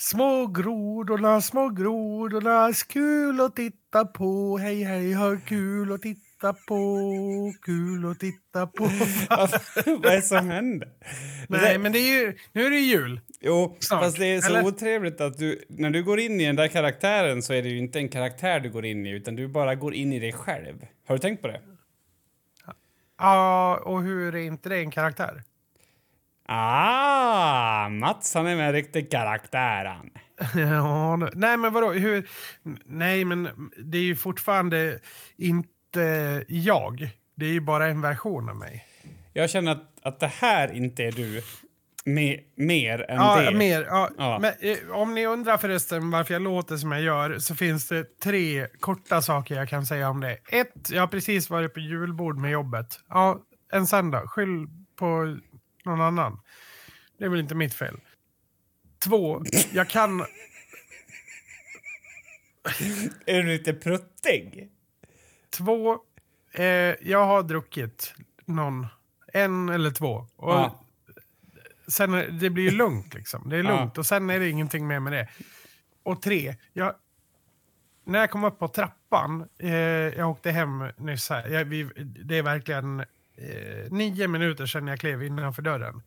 Små grodorna, små grodorna, kul att titta på. Hej, hej, har kul att titta på, kul att titta på. Vad är det som händer? Nej, men det är ju, nu är det jul. Jo, Snart, fast det är så eller? otrevligt att du, när du går in i den där karaktären så är det ju inte en karaktär du går in i utan du bara går in i dig själv. Har du tänkt på det? Ja, och hur är inte det en karaktär? Ah, Mats han är med en riktig karaktär han. Ja, nej men vadå, hur? Nej men det är ju fortfarande inte jag. Det är ju bara en version av mig. Jag känner att, att det här inte är du me, mer än Ja, det. mer. Ja. Ja. Men, eh, om ni undrar förresten varför jag låter som jag gör så finns det tre korta saker jag kan säga om det. Ett, jag har precis varit på julbord med jobbet. Ja, en söndag. Skyll på någon annan. Det är väl inte mitt fel. Två, jag kan... Är du lite pruttig? Två, eh, jag har druckit någon. En eller två. Och Ja. sen, det blir ju lugnt liksom. Det är Ja. lugnt och sen är det ingenting mer med det. Och tre, jag, när jag kom upp på trappan, eh, jag åkte hem nyss här, jag, vi, det är verkligen eh, nio minuter sedan jag klev innanför dörren.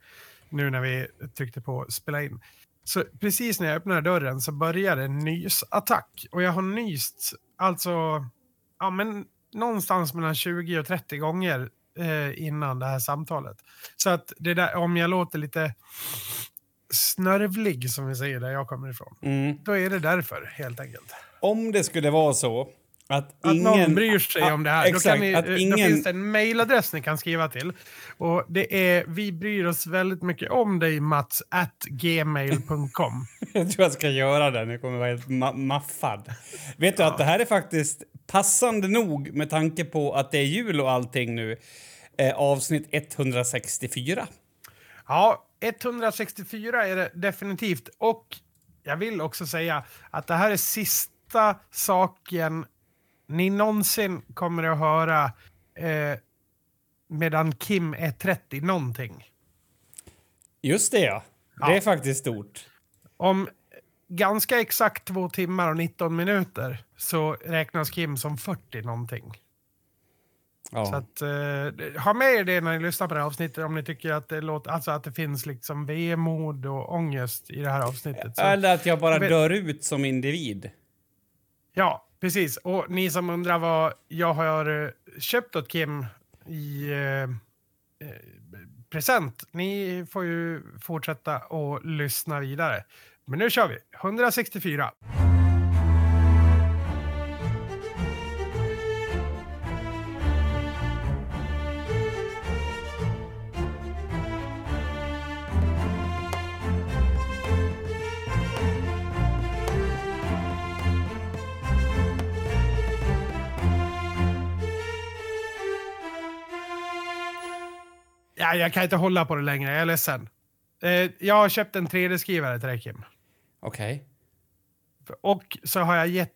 Nu när vi tryckte på spela in. Så precis när jag öppnade dörren så började en nysattack. Och jag har nyst, alltså, ja men någonstans mellan 20 och 30 gånger eh, innan det här samtalet. Så att det där, om jag låter lite snörvlig som vi säger där jag kommer ifrån. Mm. Då är det därför helt enkelt. Om det skulle vara så att, Att ingen... någon bryr sig Ah, om det här. Exakt, då, ni, att då ingen... finns det en mailadress ni kan skriva till. Och det är vi bryr oss väldigt mycket om dig Mats at gmail.com. Jag tror jag ska göra det. Jag kommer vara helt ma- maffad. Vet du att det här är faktiskt passande nog med tanke på att det är jul och allting nu. Eh, avsnitt 164. Ja, 164 är det definitivt. Och jag vill också säga att det här är sista saken ni någonsin kommer att höra eh, medan Kim är 30 någonting. Just det, ja. Det Ja. är faktiskt stort. Om ganska exakt två timmar och 19 minuter så räknas Kim som 40 någonting. Ja. Så att, eh, ha med er det när ni lyssnar på det här avsnittet om ni tycker att det, låter, alltså att det finns liksom vemod och ångest i det här avsnittet. Så, Eller att jag bara dör ut som individ ja, precis. Och ni som undrar vad jag har eh, köpt åt Kim i eh, eh, present, ni får ju fortsätta och lyssna vidare. Men nu kör vi! 164. Ja, jag kan inte hålla på det längre, jag är ledsen. Eh, jag har köpt en 3D-skrivare till dig Kim. Okej. Och så har jag gett,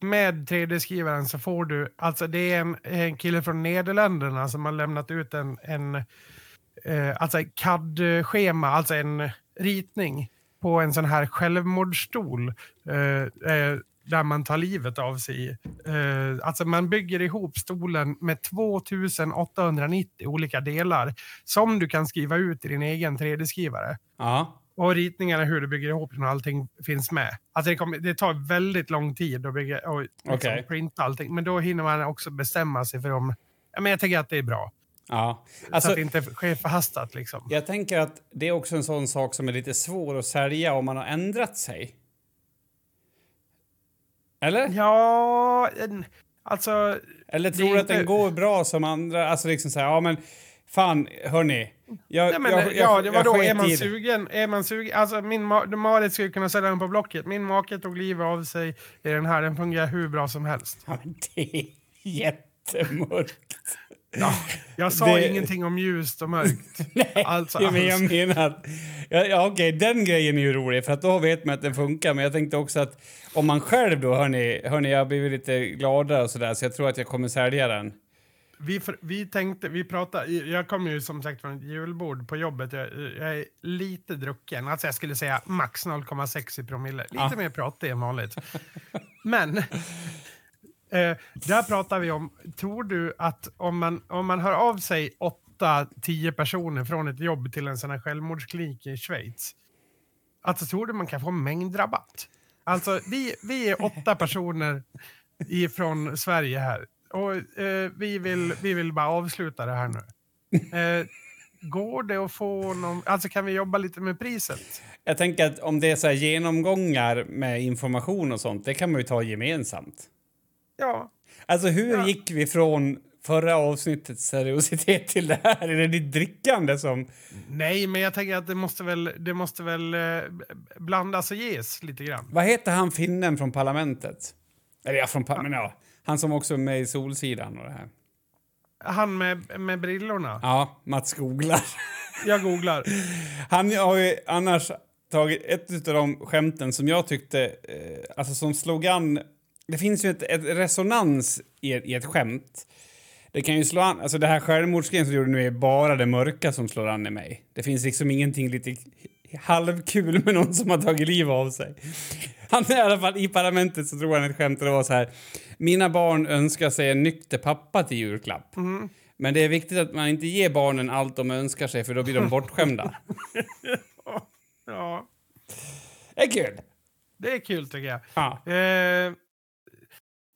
med 3D-skrivaren så får du, alltså det är en, en kille från Nederländerna som har lämnat ut en, en eh, alltså CAD-schema, alltså en ritning på en sån här självmordsstol eh, eh, där man tar livet av sig. Eh, alltså man bygger ihop stolen med 2890 olika delar som du kan skriva ut i din egen 3D-skrivare. Ja. Och ritningarna hur du bygger ihop den och allting finns med. Alltså det, kommer, det tar väldigt lång tid att bygga och liksom Okej. printa allting. Men då hinner man också bestämma sig för om... Ja, men jag tänker att det är bra. Ja. så Alltså, att det inte sker förhastat liksom. jag tänker att det är också en sån sak som är lite svår att sälja om man har ändrat sig. Eller? Ja, en, alltså... Eller tror du att den går bra som andra? Alltså liksom så här, ja men fan hörni. Jag, Nej, men, jag, jag, ja, det var då. Är man sugen? Är man sugen? Alltså min ma- Marit skulle kunna sälja den på Blocket. Min make tog livet av sig i den här. Den fungerar hur bra som helst. Ja, men det är jättemörkt. Ja, jag sa Det- ingenting om ljust och mörkt. Nej, Alltså, men jag alls. menar... Ja, ja, okej, den grejen är ju rolig för att då vet man att den funkar. Men jag tänkte också att om man själv då, hörni, hörni jag har blivit lite gladare och sådär så jag tror att jag kommer sälja den. vi, för, vi tänkte, vi pratade, jag kommer ju som sagt från ett julbord på jobbet. Jag, jag är lite drucken, alltså jag skulle säga max 0,6 i promille. Lite Ja. mer pratig än vanligt. Men eh, där pratar vi om, tror du att om man, om man hör av sig 8-10 personer från ett jobb till en sån här självmordsklinik i Schweiz, alltså tror du man kan få mängdrabatt? Alltså vi, vi är åtta personer ifrån Sverige här. Och eh, vi, vill, vi vill bara avsluta det här nu. Eh, går det att få någon... Alltså kan vi jobba lite med priset? Jag tänker att om det är så här genomgångar med information och sånt, det kan man ju ta gemensamt. Ja. Alltså hur Ja. gick vi från förra avsnittets seriositet till det här? Är det ditt drickande som... Nej, men jag tänker att det måste väl, det måste väl eh, blandas och ges lite grann. Vad heter han finnen från parlamentet? Eller ja, från pa- men ja, han som också är med i Solsidan och det här. Han med, med brillorna. Ja, Mats googlar. Jag googlar. Han har ju annars tagit ett av de skämten som jag tyckte, eh, alltså som slog an... Det finns ju ett, ett resonans i, i ett skämt. Det kan ju slå an, alltså det här självmordsgrejen som du gjorde nu är bara det mörka som slår an i mig. Det finns liksom ingenting lite halvkul med någon som har tagit liv av sig. Han är i alla fall i parlamentet så drog han ett skämt och det var så här. Mina barn önskar sig en nykter pappa till julklapp. Men det är viktigt att man inte ger barnen allt de önskar sig för då blir de bortskämda. Ja, Det är kul. det är kul tycker jag. Ja. Eh,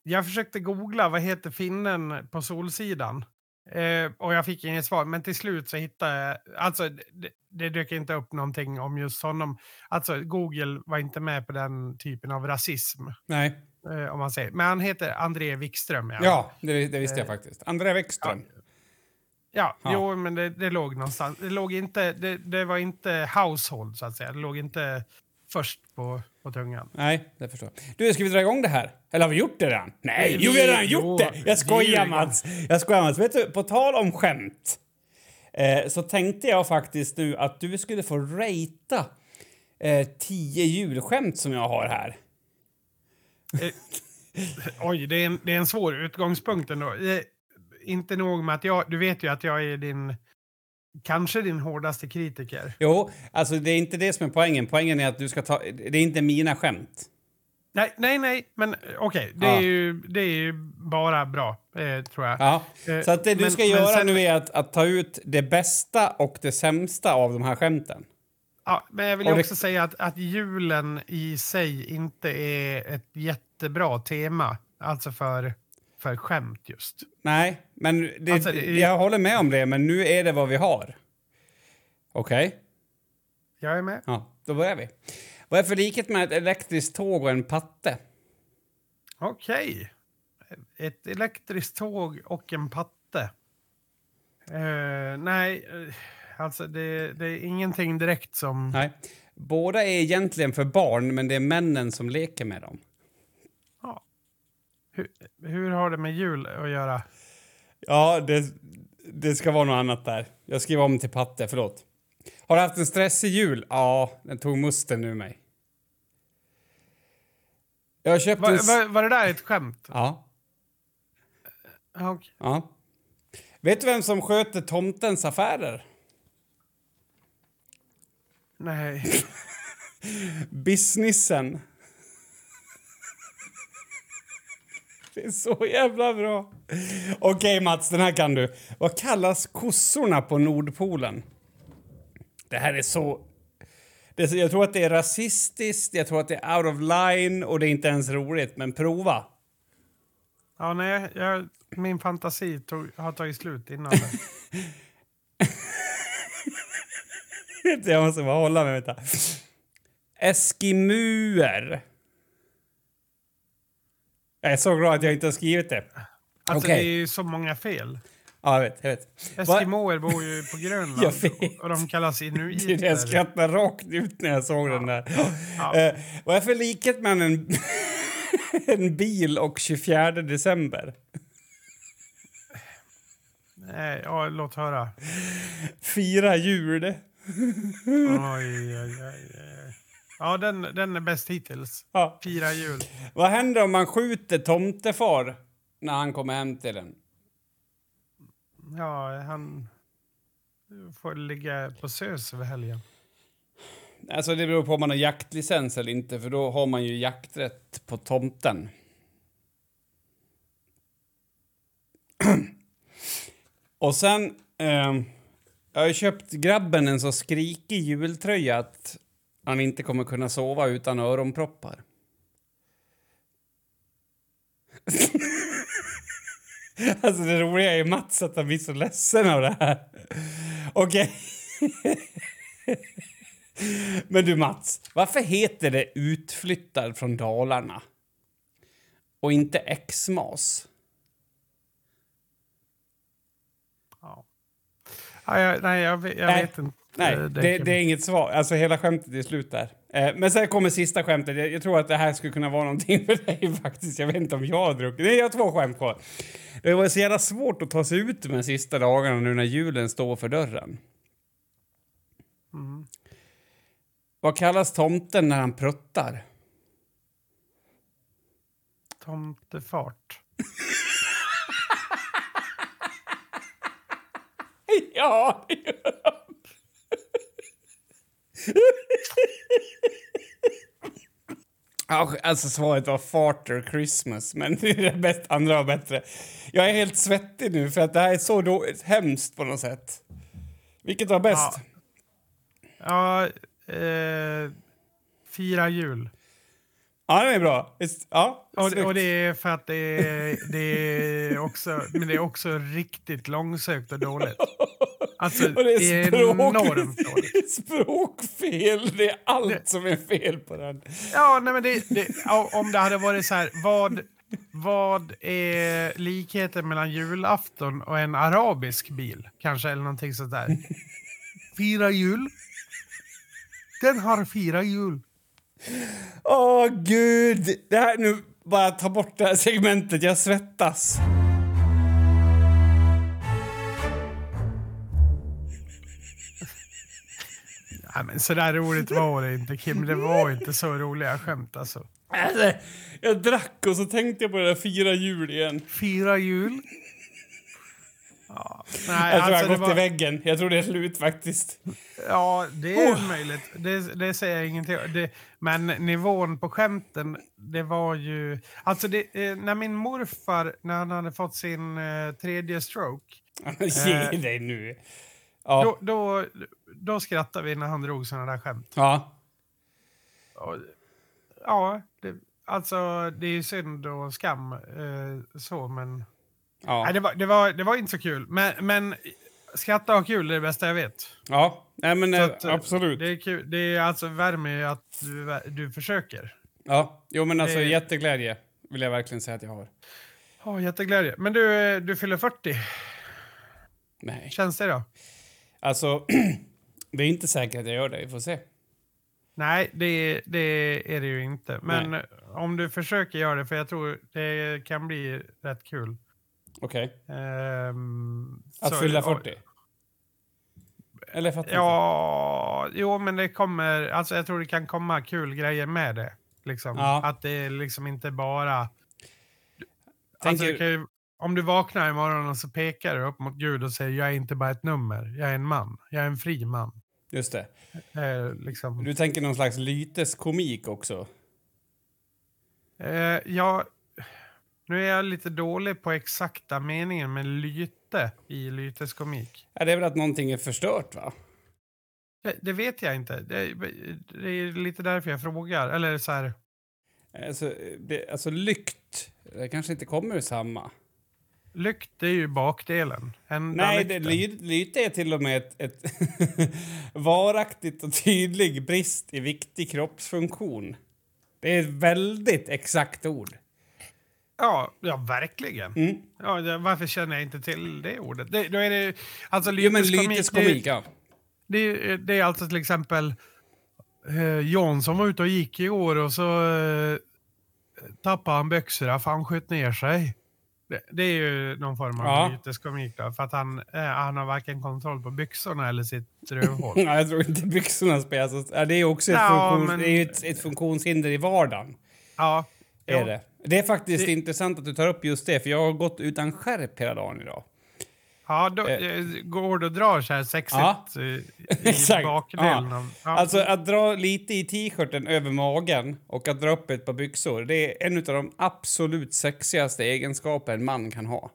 jag försökte googla vad heter finnen på Solsidan. Eh, och jag fick inget svar, men till slut så hittade jag... Alltså, det, det dök inte upp någonting om just honom. Alltså, Google var inte med på den typen av rasism, Nej. eh, om man säger. Men han heter André Wikström. Ja, Ja, det, det visste jag faktiskt. André Bäckström. ja, Ja. jo, men det, det låg någonstans. Det, låg inte, det, det var inte household, så att säga. Det låg inte först på, på tungan. Nej, det förstår jag. Du, ska vi dra igång det här? Eller har vi gjort det redan? Nej, Vi- jo, vi har redan jo, gjort det! Jag skojar. Mats. Jag skojar, Mats. Vet du, på tal om skämt eh, så tänkte jag faktiskt nu att du skulle få ratea eh, tio julskämt som jag har här. Oj, det är, en, det är en svår utgångspunkt ändå. Eh, inte nog med att jag, du vet ju att jag är din, kanske din hårdaste kritiker. Jo, alltså det är inte det som är poängen. Poängen är att du ska ta... Det är inte mina skämt. Nej, nej, nej, men okej, det, Ja. är ju, det är ju bara bra, eh, tror jag. Ja. Eh, Så att det du men- ska men göra sen- nu är att, att ta ut det bästa och det sämsta av de här skämten. Ja, men jag vill Och ju det- också säga att, att julen i sig inte är ett jättebra tema, alltså för, för skämt just. Nej, men det, Alltså, det- jag håller med om det, men nu är det vad vi har. Okej? Jag är med. Ja, då börjar vi. Vad är för likhet med ett elektriskt tåg och en patte? Okej. Ett elektriskt tåg och en patte. Eh, nej, eh, alltså det, det är ingenting direkt som... Nej. Båda är egentligen för barn, men det är männen som leker med dem. Hur, hur har det med jul att göra? Ja, det, det ska vara något annat där. Jag skriver om till patte, förlåt. Har du haft en stressig jul? Ja, den tog musten nu mig. Jag har köpt Var, var, var det där ett skämt? Ja, Ja, okej. ja. Vet du vem som sköter tomtens affärer? Nej. Businessen. Det är så jävla bra. Okej Mats, den här kan du. Vad kallas kossorna på Nordpolen? Det här är så... Det är, så- jag tror att det är rasistiskt, jag tror att det är out of line och det är inte ens roligt, men prova. Ja, nej, jag, min fantasi tog, har tagit slut innan. det. Jag måste bara hålla mig, vänta. Eskimuer. Jag är så glad att jag inte har skrivit det. Alltså Okej. det är ju så många fel. Ja, jag vet. Jag vet. Va- Eskimoer bor ju på Grönland Jag vet. och, de kallas det jag inuiter. skrattade rakt ut när jag såg den där. Ja. Eh, vad är för likhet mellan en, en bil och 24 december? Nej, ja, låt höra. Fyra jul. Oj, oj, oj, oj. Ja, den, den är bäst hittills. Ja. Fira jul. Vad händer om man skjuter tomtefar när han kommer hem till en? Ja, han får ligga på SÖS över helgen. Alltså det beror på om man har jaktlicens eller inte, för då har man ju jakträtt på tomten. Och sen... Eh, jag har ju köpt grabben en så skrikig jultröja att han inte kommer kunna sova utan öronproppar. alltså det roliga är Mats att han blir så ledsen av det här. Okej. Men du Mats, varför heter det utflyttad från Dalarna? Och inte Xmas? Ja. Ja, jag, nej, jag, jag Nej. vet inte. Nej, Eh, det, kan- det är inget svar. Alltså hela skämtet är slut där. Eh, men sen kommer sista skämtet. Jag, jag tror att det här skulle kunna vara någonting för dig faktiskt. Jag vet inte om jag har druckit. Nej, jag har två skämt kvar. Det var så jävla svårt att ta sig ut de här sista dagarna nu när julen står för dörren. Mm. Vad kallas tomten när han pruttar? Tomtefart. Ja, det gör han. Ja, Alltså svaret var Farter Christmas, men det bäst, andra var bättre. Jag är helt svettig nu för att det här är så då, hemskt på något sätt. Vilket var bäst? Ja, eh, fira jul. Ja, det är bra. Ja, Och, och det är för att det är, det är också, men det är också riktigt långsökt och dåligt. Alltså, Och det är språk, enormt det dåligt. är språkfel. Det är allt Det- som är fel på den. Ja, nej, men det, det, om det hade varit så här, vad, vad är likheten mellan julafton och en arabisk bil? Kanske, eller någonting sånt där. Fira jul. Den har fyra hjul. Åh, gud! Det här, nu, bara ta bort det här segmentet. Jag svettas. Nej, men så där roligt var det inte, Kim. Det var inte så roliga skämt alltså. Alltså, jag drack och så tänkte jag på det där fyra jul igen. Fyra jul. Ja, nej, Jag tror alltså, jag gått var, i väggen. Jag tror det är slut faktiskt. Ja, det är Oh. möjligt. Det, det säger jag ingenting det, Men nivån på skämten, det var ju... Alltså, det, eh, när min morfar, när han hade fått sin eh, tredje stroke, Ge Eh. dig nu. Ja. då, då, då skrattade vi när han drog såna där skämt. ja. Och, ja, det, alltså det är ju synd och skam eh, så, men... Nej, Ja. det, var, det, var, det var inte så kul. Men, men skratta och ha kul är det bästa jag vet. ja. Nej, men Så eh, att, eh, absolut. Det är, kul. det är alltså värme att du, du försöker. Ja. Jo, men alltså det- jätteglädje vill jag verkligen säga att jag har. Ja, jätteglädje. Men du, eh, du fyller 40. Nej. Känns det då? Alltså, det är inte säkert att jag gör det. Vi får se. Nej, det, det är det ju inte. Men Nej. om du försöker göra det, för jag tror det kan bli rätt kul. Okej. Ehm, Att så- fylla och- 40? Eller jag fattar inte. Ja, jo men det kommer, alltså jag tror det kan komma kul grejer med det. Liksom. Ja. Att det är liksom inte bara... Alltså, ju, om du vaknar imorgon och så pekar du upp mot Gud och säger jag är inte bara ett nummer, jag är en man, jag är en fri man. Just det. Eh, liksom. Du tänker någon slags lyteskomik också? Eh, ja, nu är jag lite dålig på exakta meningen med lyte i lyteskomik. Ja, det är väl att någonting är förstört, va? Det, det vet jag inte. Det, det är lite därför jag frågar. Eller så här, Alltså, det, alltså lykt, det kanske inte kommer ur samma. Lykt är ju bakdelen. Enda Nej, det, ly, lyte är till och med ett, ett varaktigt och tydlig brist i viktig kroppsfunktion. Det är ett väldigt exakt ord. Ja, ja verkligen. Mm. Ja, det, varför känner jag inte till det ordet? Det, då är det, alltså, Jo, men lyteskomik, ja. det, det, är alltså till exempel eh, John som var ute och gick igår och så eh, tappade han byxorna för han sköt ner sig. Det, det är ju någon form av Ja. lyteskomik då, för att han, eh, han har varken kontroll på byxorna eller sitt rövhål. Nej, jag tror inte byxorna spelar så... Ja, det är också ett, Ja, funktions, men- det är ett, ett funktionshinder i vardagen. ja, Är jo. det. det är faktiskt Det- intressant att du tar upp just det, för jag har gått utan skärp hela dagen idag. Ja, då, Eh. eh, går det att dra så här sexigt Ja. eh, i Exakt, bakdelen? ja. Ja. Alltså att dra lite i t-shirten över magen och att dra upp ett par byxor, det är en av de absolut sexigaste egenskaper en man kan ha.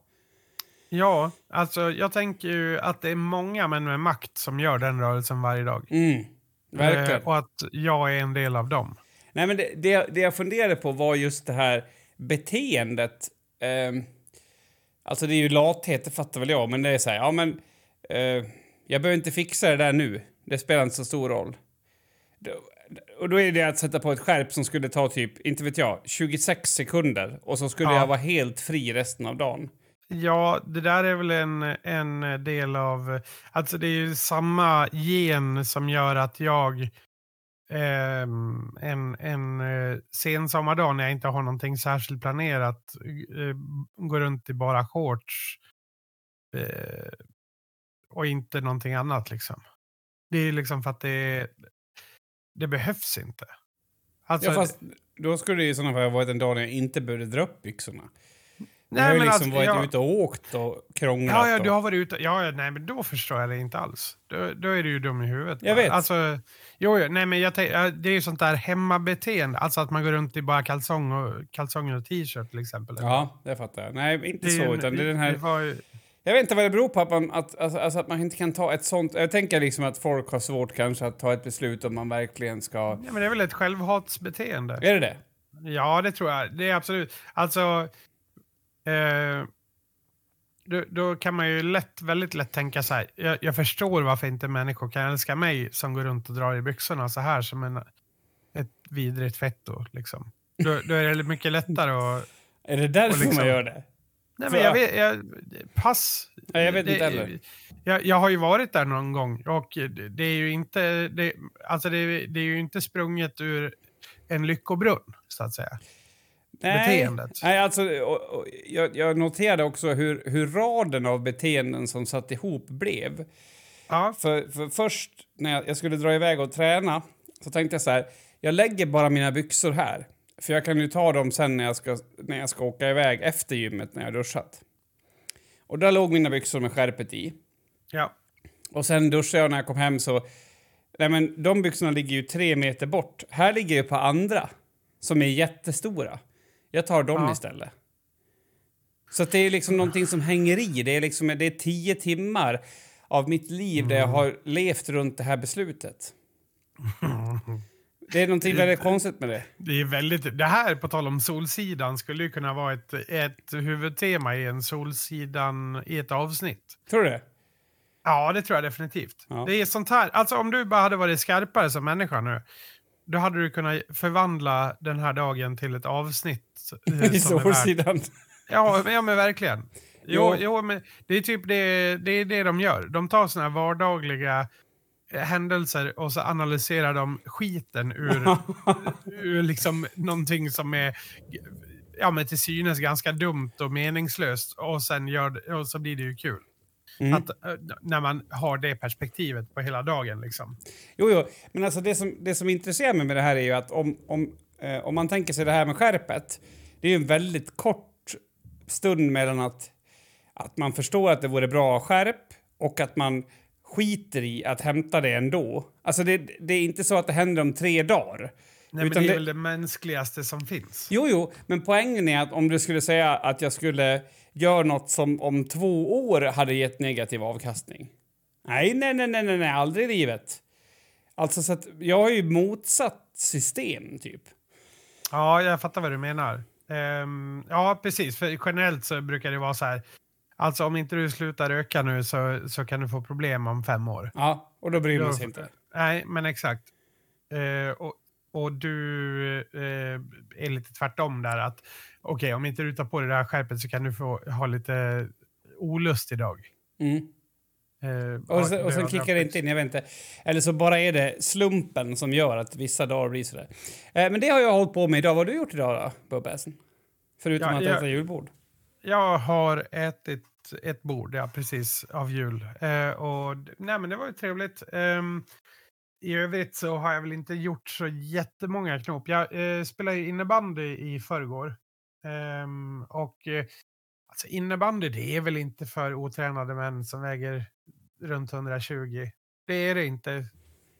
Ja, alltså jag tänker ju att det är många män med makt som gör den rörelsen varje dag. Mm, verkligen. Eh, och att jag är en del av dem. Nej, men det, det, det jag funderade på var just det här beteendet. Ehm, alltså det är ju lathet, det fattar väl jag, men det är så här, ja men eh, jag behöver inte fixa det där nu. Det spelar inte så stor roll. Och då är det att sätta på ett skärp som skulle ta typ, inte vet jag, 26 sekunder och så skulle Ja. jag vara helt fri resten av dagen. Ja, det där är väl en, en del av... Alltså det är ju samma gen som gör att jag en, en eh, sensommardag när jag inte har någonting särskilt planerat eh, går runt i bara shorts eh, och inte någonting annat liksom. Det är liksom för att det, det behövs inte. Alltså, ja, fast då skulle det i sådana fall ha varit en dag när jag inte behövde dra upp byxorna. Jag nej, har ju men liksom alltså, varit jag- ute och åkt och krånglat. Ja, ja, du har varit ute. Ja, ja, nej, men då förstår jag det inte alls. Då, då är du ju dum i huvudet. Jag bara. vet. Alltså, jo, jo, nej, men jag det är ju sånt där hemmabeteende. Alltså att man går runt i bara kalsong och, kalsonger och t-shirt till exempel. Ja, det fattar jag. Nej, inte är så, utan det är den här... det ju, Jag vet inte vad det beror på att man, att, alltså, alltså att man inte kan ta ett sånt... Jag tänker liksom att folk har svårt kanske att ta ett beslut om man verkligen ska... ja, men det är väl ett självhatsbeteende. Är det det? Ja, det tror jag. Det är absolut. Alltså, eh, då, då kan man ju lätt, väldigt lätt tänka så här. Jag, jag förstår varför inte människor kan älska mig som går runt och drar i byxorna så här som en, ett vidrigt fetto. Liksom. Då, då är det mycket lättare att... Är det därför liksom- man gör det? Nej, men jag vet, jag, pass. Nej, jag vet inte heller. Jag, jag har ju varit där någon gång och det, det är ju inte, det, alltså det, det är ju inte sprunget ur en lyckobrunn, så att säga. Beteendet. Nej, alltså, och, och, jag, jag noterade också hur, hur raden av beteenden som satt ihop blev. Ja, För, för först när jag, jag skulle dra iväg och träna så tänkte jag så här, jag lägger bara mina byxor här. För jag kan ju ta dem sen när jag ska, när jag ska åka iväg efter gymmet när jag duschat. Och där låg mina byxor med skärpet i. ja. Och sen duschade jag när jag kom hem så... Nej men de byxorna ligger ju tre meter bort. Här ligger ju på andra som är jättestora. Jag tar dem Ja. istället. Så det är liksom någonting som hänger i. Det är liksom det är tio timmar av mitt liv där jag har levt runt det här beslutet. Det är någonting väldigt konstigt med det. Det är väldigt, det här, på tal om Solsidan, skulle ju kunna vara ett, ett huvudtema i en Solsidan i ett avsnitt. Tror du det? Ja, det tror jag definitivt. Ja. Det är sånt här, alltså om du bara hade varit skarpare som människa nu, då hade du kunnat förvandla den här dagen till ett avsnitt. eh, I Solsidan. Ja, ja, men verkligen. Jo. Jo, jo, men det är typ det, det, är det de gör. De tar såna här vardagliga eh, händelser och så analyserar de skiten ur, ur liksom någonting som är ja, men till synes ganska dumt och meningslöst och sen gör, och så blir det ju kul. Mm. Att, eh, när man har det perspektivet på hela dagen. Liksom. Jo, jo, men alltså det som, det som intresserar mig med det här är ju att om, om, eh, om man tänker sig det här med skärpet, det är ju en väldigt kort stund mellan att, att man förstår att det vore bra skärp och att man skiter i att hämta det ändå. Alltså det, det är inte så att det händer om tre dagar. Nej, men det är det- väl det mänskligaste som finns. Jo, jo, men poängen är att om du skulle säga att jag skulle göra något som om två år hade gett negativ avkastning. Nej, nej, nej, nej, nej, aldrig i livet. Alltså, så att jag har ju motsatt system, typ. Ja, jag fattar vad du menar. Ehm, ja, precis. För generellt så brukar det vara så här. Alltså om inte du slutar röka nu så, så kan du få problem om fem år. Ja, och då bryr man sig inte. Nej, men exakt. Eh, och, och du eh, är lite tvärtom där. att Okej, om inte du tar på dig det här skärpet så kan du få ha lite olust idag. Mm. Eh, Och, ja, och sen kickar det inte in, jag vet inte. Eller så bara är det slumpen som gör att vissa dagar blir sådär. Eh, men det har jag hållit på med idag. Vad har du gjort idag då, Bubbessen? Förutom Ja, att jag- äta julbord. Jag har ätit ett bord, ja precis, av jul. Eh, och nej men det var ju trevligt. Ehm, I övrigt så har jag väl inte gjort så jättemånga knop. Jag eh, spelade innebandy i förrgår. Ehm, och eh, Alltså innebandy, det är väl inte för otränade män som väger runt 120. Det är det inte.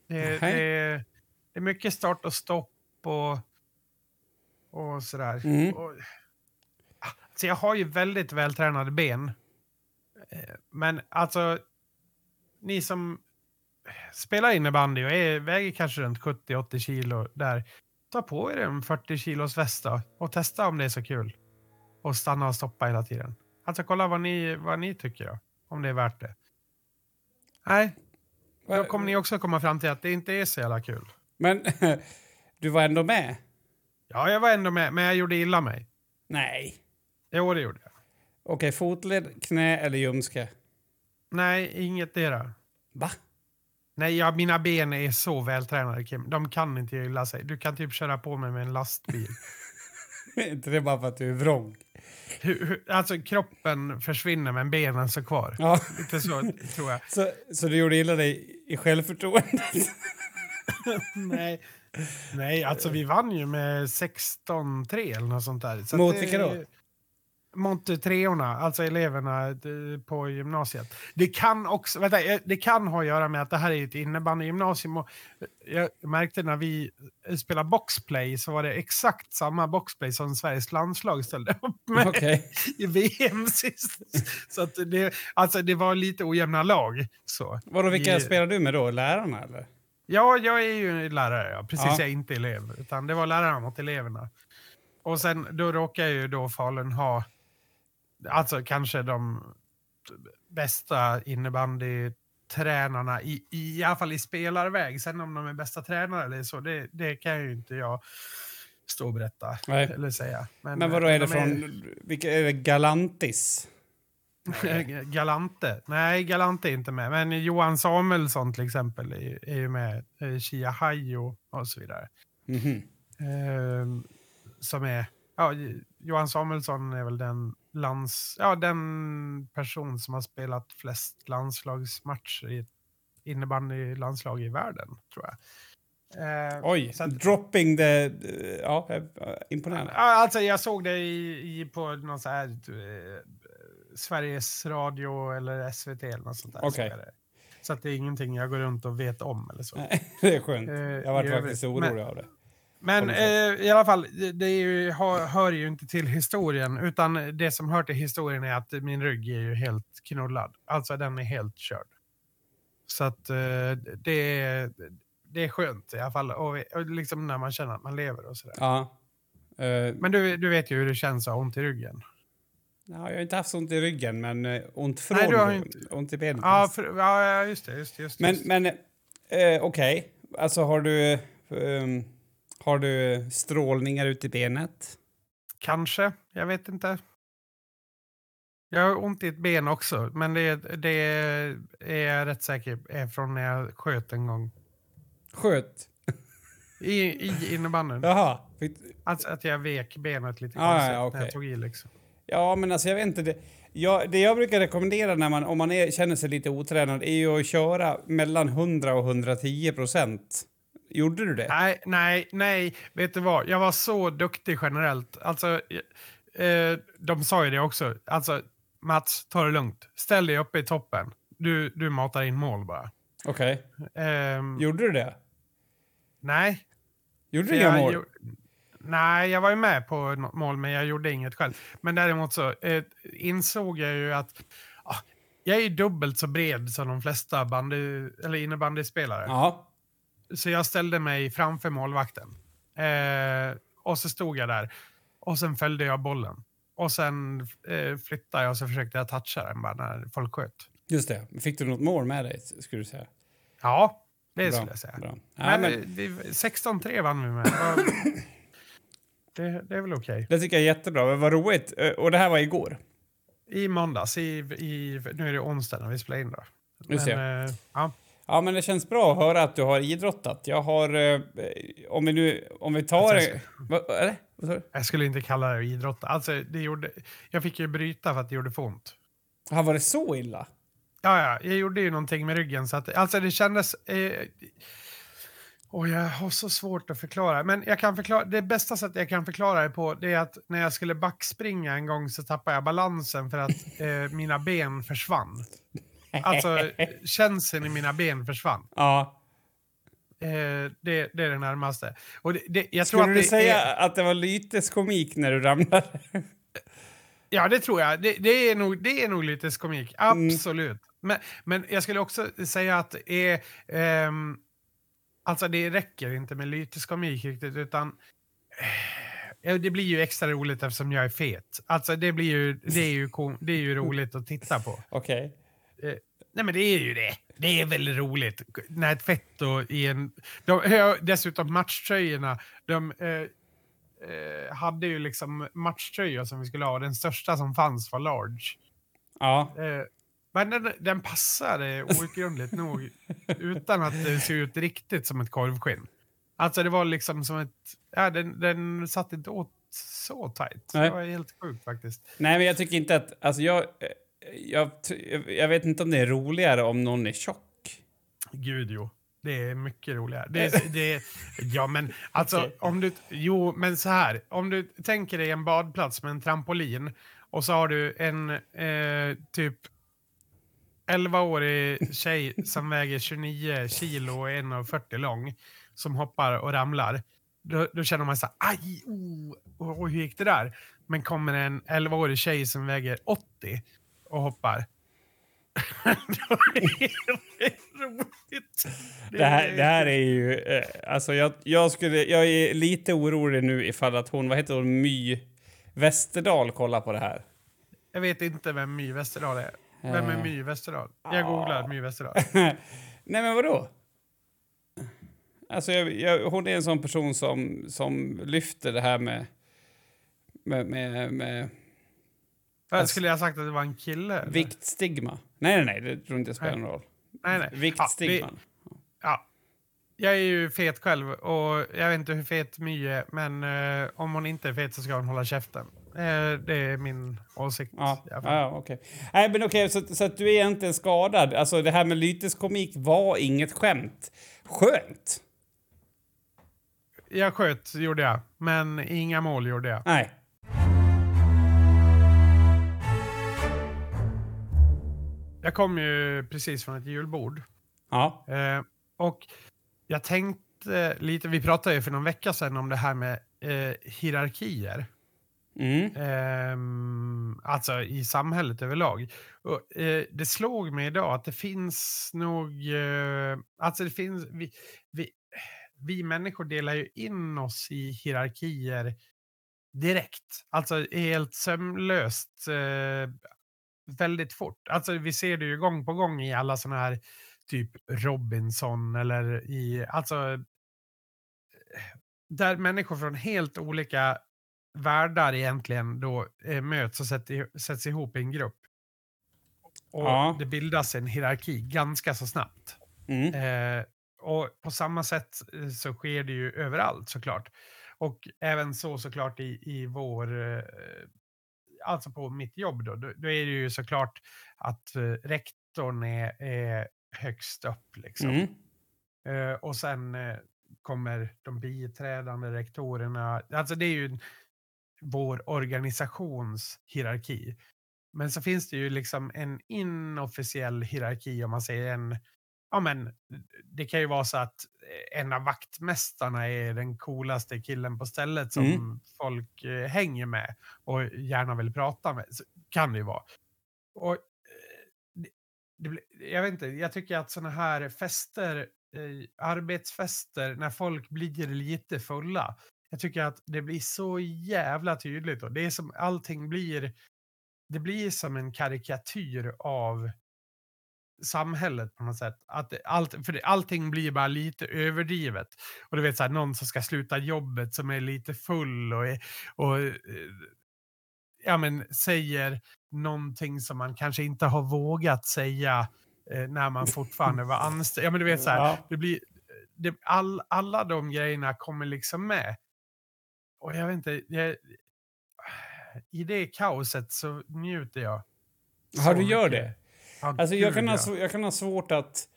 Det, Nej. det, är, det är mycket start och stopp och, och sådär. Mm. Och, alltså jag har ju väldigt vältränade ben. Eh, Men alltså, ni som spelar innebandy och är, väger kanske runt 70-80 kilo där, ta på er en 40 kilos väst och testa om det är så kul. Och stanna och stoppa hela tiden. Alltså kolla vad ni, vad ni tycker då, om det är värt det. Nej, då kommer ni också komma fram till att det inte är så jävla kul. Men du var ändå med? Ja, jag var ändå med, men jag gjorde illa mig. Nej. Jo, det gjorde jag. Okej, fotled, knä eller ljumske? Nej, inget dera. Va? Nej, ja, mina ben är så vältränade, Kim. De kan inte illa sig. Du kan typ köra på mig med en lastbil. Är inte det bara för att du är vrång? hur, hur, alltså, kroppen försvinner, men benen står kvar. Ja. Lite så, tror jag. Så, så du gjorde illa dig i självförtroendet? Nej. Nej, alltså vi vann ju med 16-3 eller något sånt där. Så Mot vilka då? Mot treorna, alltså eleverna eh, på gymnasiet. Det kan också, vänta, eh, det kan ha att göra med att det här är ett innebandygymnasium. och Jag märkte när vi spelade boxplay så var det exakt samma boxplay som Sveriges landslag ställde upp med Okej. i VM sist. Så att det, alltså det var lite ojämna lag. Så. Vadå, vilka Vi- spelar du med då? Lärarna eller? Ja, jag är ju lärare, ja. precis. Ja. Jag är inte elev. Utan det var lärarna mot eleverna. Och sen då råkar ju då Falun ha, alltså kanske de bästa innebandytränarna, i, i alla fall i spelarväg. Sen om de är bästa tränare eller så, det, det kan ju inte jag stå och berätta Nej. eller säga. Men vadå, är det de från... Vilka är det? Galantis? Galante. Nej, Galante är inte med. Men Johan Samuelsson till exempel är, är ju med. Eh, Chia Hajo och så vidare. Mhm. Ehm, som är... Ja, Johan Samuelsson är väl den, lands, ja, den person som har spelat flest landslagsmatcher i ett innebandylandslag i världen, tror jag. Ehm, Oj, så att- dropping the... Ja, eh, imponerande. Alltså jag såg det i, i på någon så här eh, Sveriges Radio eller SVT eller något sånt där. Det. Så att det är ingenting jag går runt och vet om eller så. Det är skönt. Eh, Jag var faktiskt orolig Men- av det. Men eh, i alla fall, det, det ju, hör, ju inte till historien. Utan det som hör till historien är att min rygg är ju helt knullad. Alltså den är helt körd. Så att eh, det, är, det är skönt i alla fall. Och, och liksom när man känner att man lever och sådär. Ja. Eh, Men du, du vet ju hur det känns att ha ont i ryggen. ja, jag har inte haft ont i ryggen, men eh, ont från... Nej, du har inte- Ont i benet. Ja, för, ja just det. Just, just, Men, just. men eh, okej. Alltså har du... ehm, har du strålningar ute i benet? Kanske, jag vet inte. Jag har ont i ett ben också, men det, det är jag rätt säker är från när jag sköt en gång. Sköt? I, i innebandyn. Jaha. Alltså att jag vek benet lite Ah, konstigt ja, när okej. jag tog i liksom. Ja, men alltså jag vet inte. Det, jag, det jag brukar rekommendera när man, om man är, känner sig lite otränad är ju att köra mellan 100 och 110 procent. Gjorde du det? Nej, nej, nej. Vet du vad? Jag var så duktig generellt. Alltså, eh, de sa ju det också. Alltså, Mats, ta det lugnt. Ställ dig uppe i toppen. Du, du matar in mål bara. Okej. Ehm, Gjorde du det? nej. Gjorde du inga mål? gjo- Nej, jag var ju med på något mål, men jag gjorde inget själv. Men däremot så eh, insåg jag ju att ah, jag är dubbelt så bred som de flesta bandy, eller innebandyspelare. Ja. Så jag ställde mig framför målvakten. Eh, och så stod jag där. Och sen följde jag bollen. Och sen eh, flyttade jag och så försökte jag toucha den bara när folk sköt. Just det. Fick du något mål med dig, skulle du säga? Ja, det Bra, skulle jag säga. Bra. men, Ja, men, vi- 16-3 vann vi med. Det Det, är väl okej. det tycker jag är jättebra. Men vad roligt. Eh, Och det här var igår? I måndags, i, i, nu är det onsdag när vi spelar in då. Just det. Men, eh, ja. Ja, men det känns bra att höra att du har idrottat. Jag har... Eh, om vi nu... Om vi tar... Alltså, jag du? Jag skulle inte kalla det idrotta. Alltså, det gjorde, jag fick ju bryta för att det gjorde för ont. Ja, var det så illa? Ja, ja, jag gjorde ju någonting med ryggen. Så att, alltså det kändes... Eh, Och jag har så svårt att förklara. Men jag kan förklara, det bästa sättet jag kan förklara det på det är att när jag skulle backspringa en gång så tappade jag balansen för att eh, mina ben försvann. Alltså känseln i mina ben försvann. Ja. Eh, det, det är det närmaste. Och det, det, jag Skulle tror att du det säga är, att det var lite komik när du ramlade? Ja, det tror jag. Det, det, är, nog, det är nog lite komik. Absolut. Men, men jag skulle också säga att det är... ehm, alltså det räcker inte med lyteskomik riktigt, utan... eh, det blir ju extra roligt eftersom jag är fet. Alltså det blir ju, det är ju, det är ju roligt att titta på. Okej. Nej men det är ju det. Det är väldigt roligt. När ett fetto i en... De, dessutom matchtröjorna. De eh, eh, hade ju liksom matchtröjor som vi skulle ha. Den största som fanns var large. Ja. Eh, men den, den passade outgrundligt nog utan att det såg ut riktigt som ett korvskinn. Alltså det var liksom som ett... Ja, den, den satt inte åt så tajt. Nej. Det var helt sjukt faktiskt. Nej, men jag tycker inte att... Alltså jag, eh, jag, jag vet inte om det är roligare om någon är tjock. Gud jo. Det är mycket roligare. Det, det, ja men alltså Okej. om du... Jo men så här. Om du tänker dig en badplats med en trampolin och så har du en eh, typ 11-årig tjej som väger 29 kilo och är 1,40 lång som hoppar och ramlar. Då, då känner man så här, aj, oh, och hur gick det där? Men kommer en 11-årig tjej som väger 80 och hoppar. då är det roligt. Det här, det här är ju... Eh, alltså jag, jag, skulle, jag är lite orolig nu ifall att hon, vad heter hon, My Westerdahl kollar på det här. Jag vet inte vem My Westerdahl är. Vem är Eh. My Westerdahl? Jag googlar My Westerdahl. Nej, men vadå? Alltså, jag, jag, hon är en sån person som, som lyfter det här med... med, med, med Vad Skulle jag sagt att det var en kille? eller? viktstigma. Nej, nej, nej, det tror inte jag spelar någon roll. Nej, nej. Viktstigman. Ja, det, ja. Jag är ju fet själv och jag vet inte hur fet My är, men eh, om hon inte är fet så ska hon hålla käften. Eh, det är min åsikt. Ja, ja okej. Nej, men okej, så, så att du är egentligen skadad. Alltså, det här med lyteskomik var inget skämt. Skönt! Jag sköt, gjorde jag. Men inga mål gjorde jag. Nej. Jag kom ju precis från ett julbord. Ja. Eh, och jag tänkte lite, vi pratade ju för någon vecka sedan om det här med eh, hierarkier. Mm. Ehm, alltså i samhället överlag. Och, eh, det slog mig idag att det finns nog... Eh, alltså det finns... Vi, vi, vi människor delar ju in oss i hierarkier direkt. Alltså helt sömlöst. Eh, väldigt fort. Alltså vi ser det ju gång på gång i alla såna här typ Robinson eller i... Alltså där människor från helt olika världar egentligen då eh, möts och sätter, sätts ihop i en grupp. Och Ja. det bildas en hierarki ganska så snabbt. Mm. Eh, och på samma sätt eh, så sker det ju överallt såklart. Och även så såklart i, i vår, eh, alltså på mitt jobb då, då, då är det ju såklart att eh, rektorn är, är högst upp liksom. Mm. Eh, och sen eh, kommer de biträdande rektorerna. Alltså det är ju vår organisations hierarki. Men så finns det ju liksom en inofficiell hierarki om man säger en Ja men det kan ju vara så att eh, en av vaktmästarna är den coolaste killen på stället som Mm. folk eh, hänger med och gärna vill prata med. Så kan det ju vara. Och eh, det, det, jag vet inte, jag tycker att såna här fester, arbetsfester, när folk blir lite fulla. Jag tycker att det blir så jävla tydligt. Och det är som allting blir, det blir som en karikatyr av samhället på något sätt. Att allt, för allting blir bara lite överdrivet. Och du vet så här, någon som ska sluta jobbet som är lite full och, är- och eh, ja, men, säger någonting som man kanske inte har vågat säga eh, när man fortfarande var anställd. Ja, men du vet så här, Ja. det blir, det, all, alla de grejerna kommer liksom med. Och jag vet inte, jag, i det kaoset så njuter jag. Ja, du gör mycket. det? Ja, Alltså, jag, kan ha, ja. jag kan ha svårt att...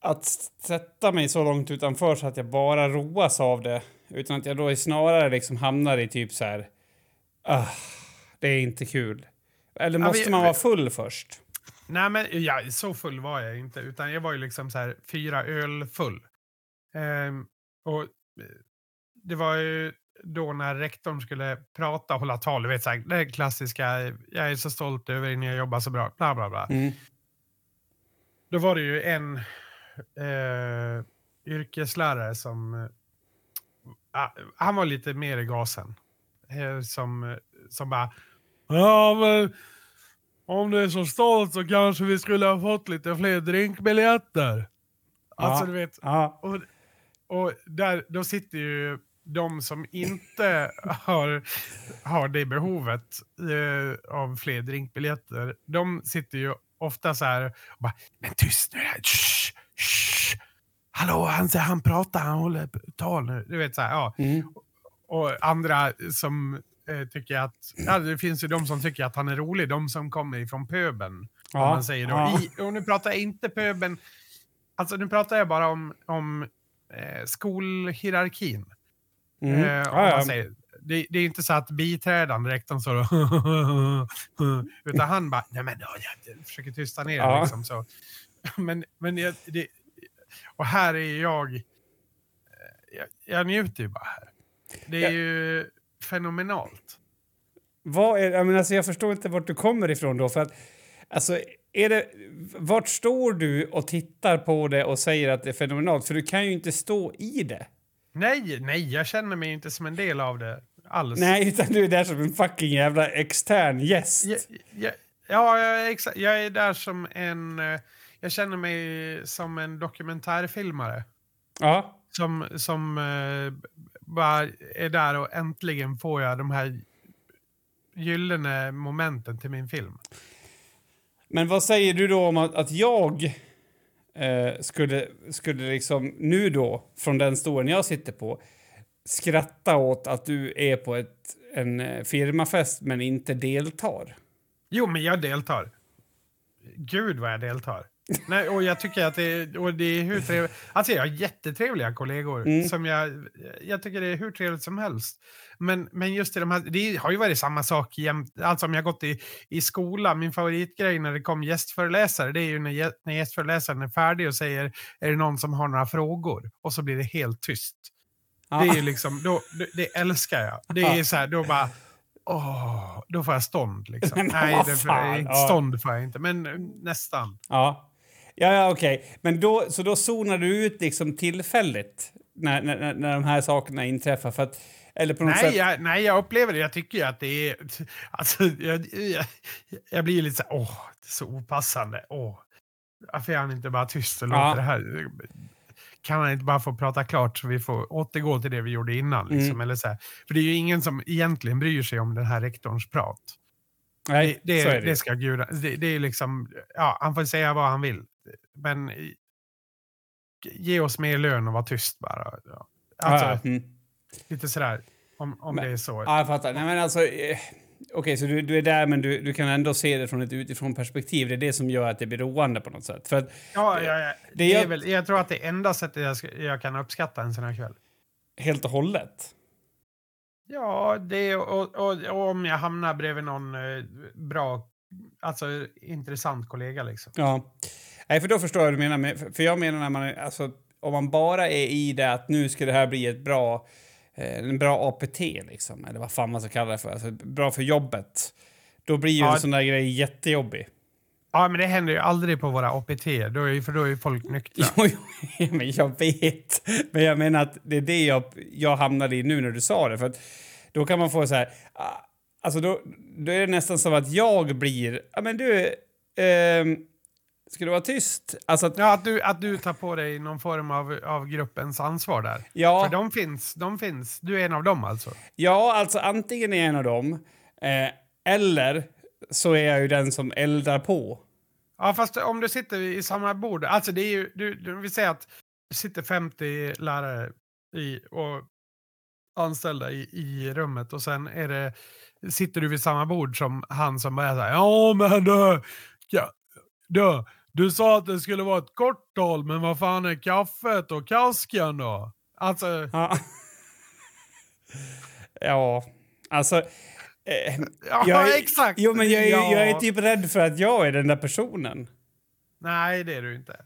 att sätta mig så långt utanför så att jag bara roas av det. Utan att jag då snarare liksom hamnar i typ så här... Ah, det är inte kul. Eller Ja, måste vi- man vi- vara full först? Nej, men ja, så full var jag inte. Utan jag var ju liksom så här fyra öl full. Ehm, och eh, det var ju då när rektorn skulle prata och hålla tal. Du vet, så här, det klassiska, jag är så stolt över er, ni har jobbat så bra, bla bla bla. Mm. Då var det ju en eh, yrkeslärare som... eh, ah, han var lite mer i gasen. Eh, som, som bara... Ja, men om du är så stolt så kanske vi skulle ha fått lite fler drinkbiljetter. Alltså, Ja. du vet. Ja. Och, och där, då sitter ju de som inte har, har det behovet eh, av fler drinkbiljetter. De sitter ju ofta så här och bara, men tyst nu, shh, shh. Hallå, han, han pratar, han håller tal nu. Du vet så här, ja. Mm. Och andra som eh, tycker att, ja, det finns ju de som tycker att han är rolig, de som kommer ifrån pöben. Ja, man säger då. ja. I, och nu pratar jag inte pöben, alltså nu pratar jag bara om, om eh, skolhierarkin. Mm. Eh, Ja, ja. Det, det är inte så att biträdande rektorn och utan han bara, nej men ja, jag försöker tysta ner Ja. liksom så. Men, men det, det, och här är jag, jag, jag njuter ju bara här. Det är Ja. ju fenomenalt. Vad är, jag, menar, alltså, jag förstår inte vart du kommer ifrån då. För att, alltså, är det, vart står du och tittar på det och säger att det är fenomenalt? För du kan ju inte stå i det. Nej, nej, jag känner mig inte som en del av det alls. Nej, utan du är där som en fucking jävla extern gäst. Jag, jag, ja, jag, är jag är där som en... eh, Jag känner mig som en dokumentärfilmare. Ja. Som, som eh, bara är där och äntligen får jag de här gyllene momenten till min film. Men vad säger du då om att, att jag eh, skulle, skulle liksom nu då, från den stolen jag sitter på, skratta åt att du är på ett, en eh, firmafest men inte deltar? Jo, men jag deltar. Gud vad jag deltar. Nej, och jag tycker att det och det är hur trevligt. Alltså jag har jättetrevliga kollegor Mm. som jag, jag tycker det är hur trevligt som helst. Men, men just i de här, det har ju varit samma sak jämt, alltså om jag gått i, i skola, min favoritgrej när det kom gästföreläsare, det är ju när, när gästföreläsaren är färdig och säger, är det någon som har några frågor? Och så blir det helt tyst. Det är ju liksom, då, det, älskar jag. Det är så här, då bara, åh, då får jag stånd liksom. Men Nej, det ja. stånd får jag inte, men eh, nästan. Ja, ja, ja okej. Men då, så då zonar du ut liksom tillfälligt när, när, när- när de här sakerna inträffar? För att, eller på något Nej sätt... jag, nej, jag upplever det. Jag tycker ju att det är... Alltså, jag, jag, jag blir lite så här, åh, det är så opassande. Åh, varför är han inte bara tyst och låter Ja. det här... Kan han inte bara få prata klart så vi får återgå till det vi gjorde innan? Liksom, Mm. eller så här. För det är ju ingen som egentligen bryr sig om den här rektorns prat. Nej, Det, det, så är det. det ska guda... Det, det är liksom... Ja, han får säga vad han vill. Men ge oss mer lön och var tyst bara. Alltså, ja. Mm. Lite sådär. Om, om Men- det är så. Ja, jag fattar. Nej, men alltså, eh, Okej, så du, du är där men du, du kan ändå se det från ett utifrån perspektiv. Det är det som gör att det blir roande på något sätt. För att, Ja, ja, ja. det Det är jag- väl, jag tror att det enda sättet jag, ska, jag kan uppskatta en sån här kväll. helt och hållet. Ja, det och, och, och om jag hamnar bredvid någon eh, bra, alltså intressant kollega liksom. Ja. Nej, för då förstår jag vad du menar. Med, för- jag menar när man, alltså, om man bara är i det att nu ska det här bli ett bra, eh, en bra APT liksom, eller vad fan man ska kalla det för, alltså, bra för jobbet. Då blir ju Ja. en sån där grej jättejobbig. Ja, men det händer ju aldrig på våra APT, då är, för då är ju folk nyktra. Jo, jo, men jag vet. Men jag menar att det är det jag, jag hamnade i nu när du sa det. För att då kan man få så här... ah, Alltså då, då är det nästan som att jag blir... Ja, men du... ehm, ska du vara tyst? Alltså att... Ja, att du, att du tar på dig någon form av, av gruppens ansvar där. Ja, För de finns, de finns. Du är en av dem alltså. ja, alltså antingen är jag en av dem eh, eller så är jag ju den som eldar på. Ja, fast om du sitter i samma bord. Alltså det är ju, du, du, vi säger att det sitter 50 lärare i, och anställda i, i rummet och sen är det, sitter du vid samma bord som han som bara här, ja men du, ja, du, Du sa att det skulle vara ett kort tal, men vad fan är kaffet och kasken då? Alltså, Ja. ja, alltså... Eh, ja jag är, exakt. Jo, men jag Ja. jag är typ rädd för att jag är den där personen. Nej, det är du inte.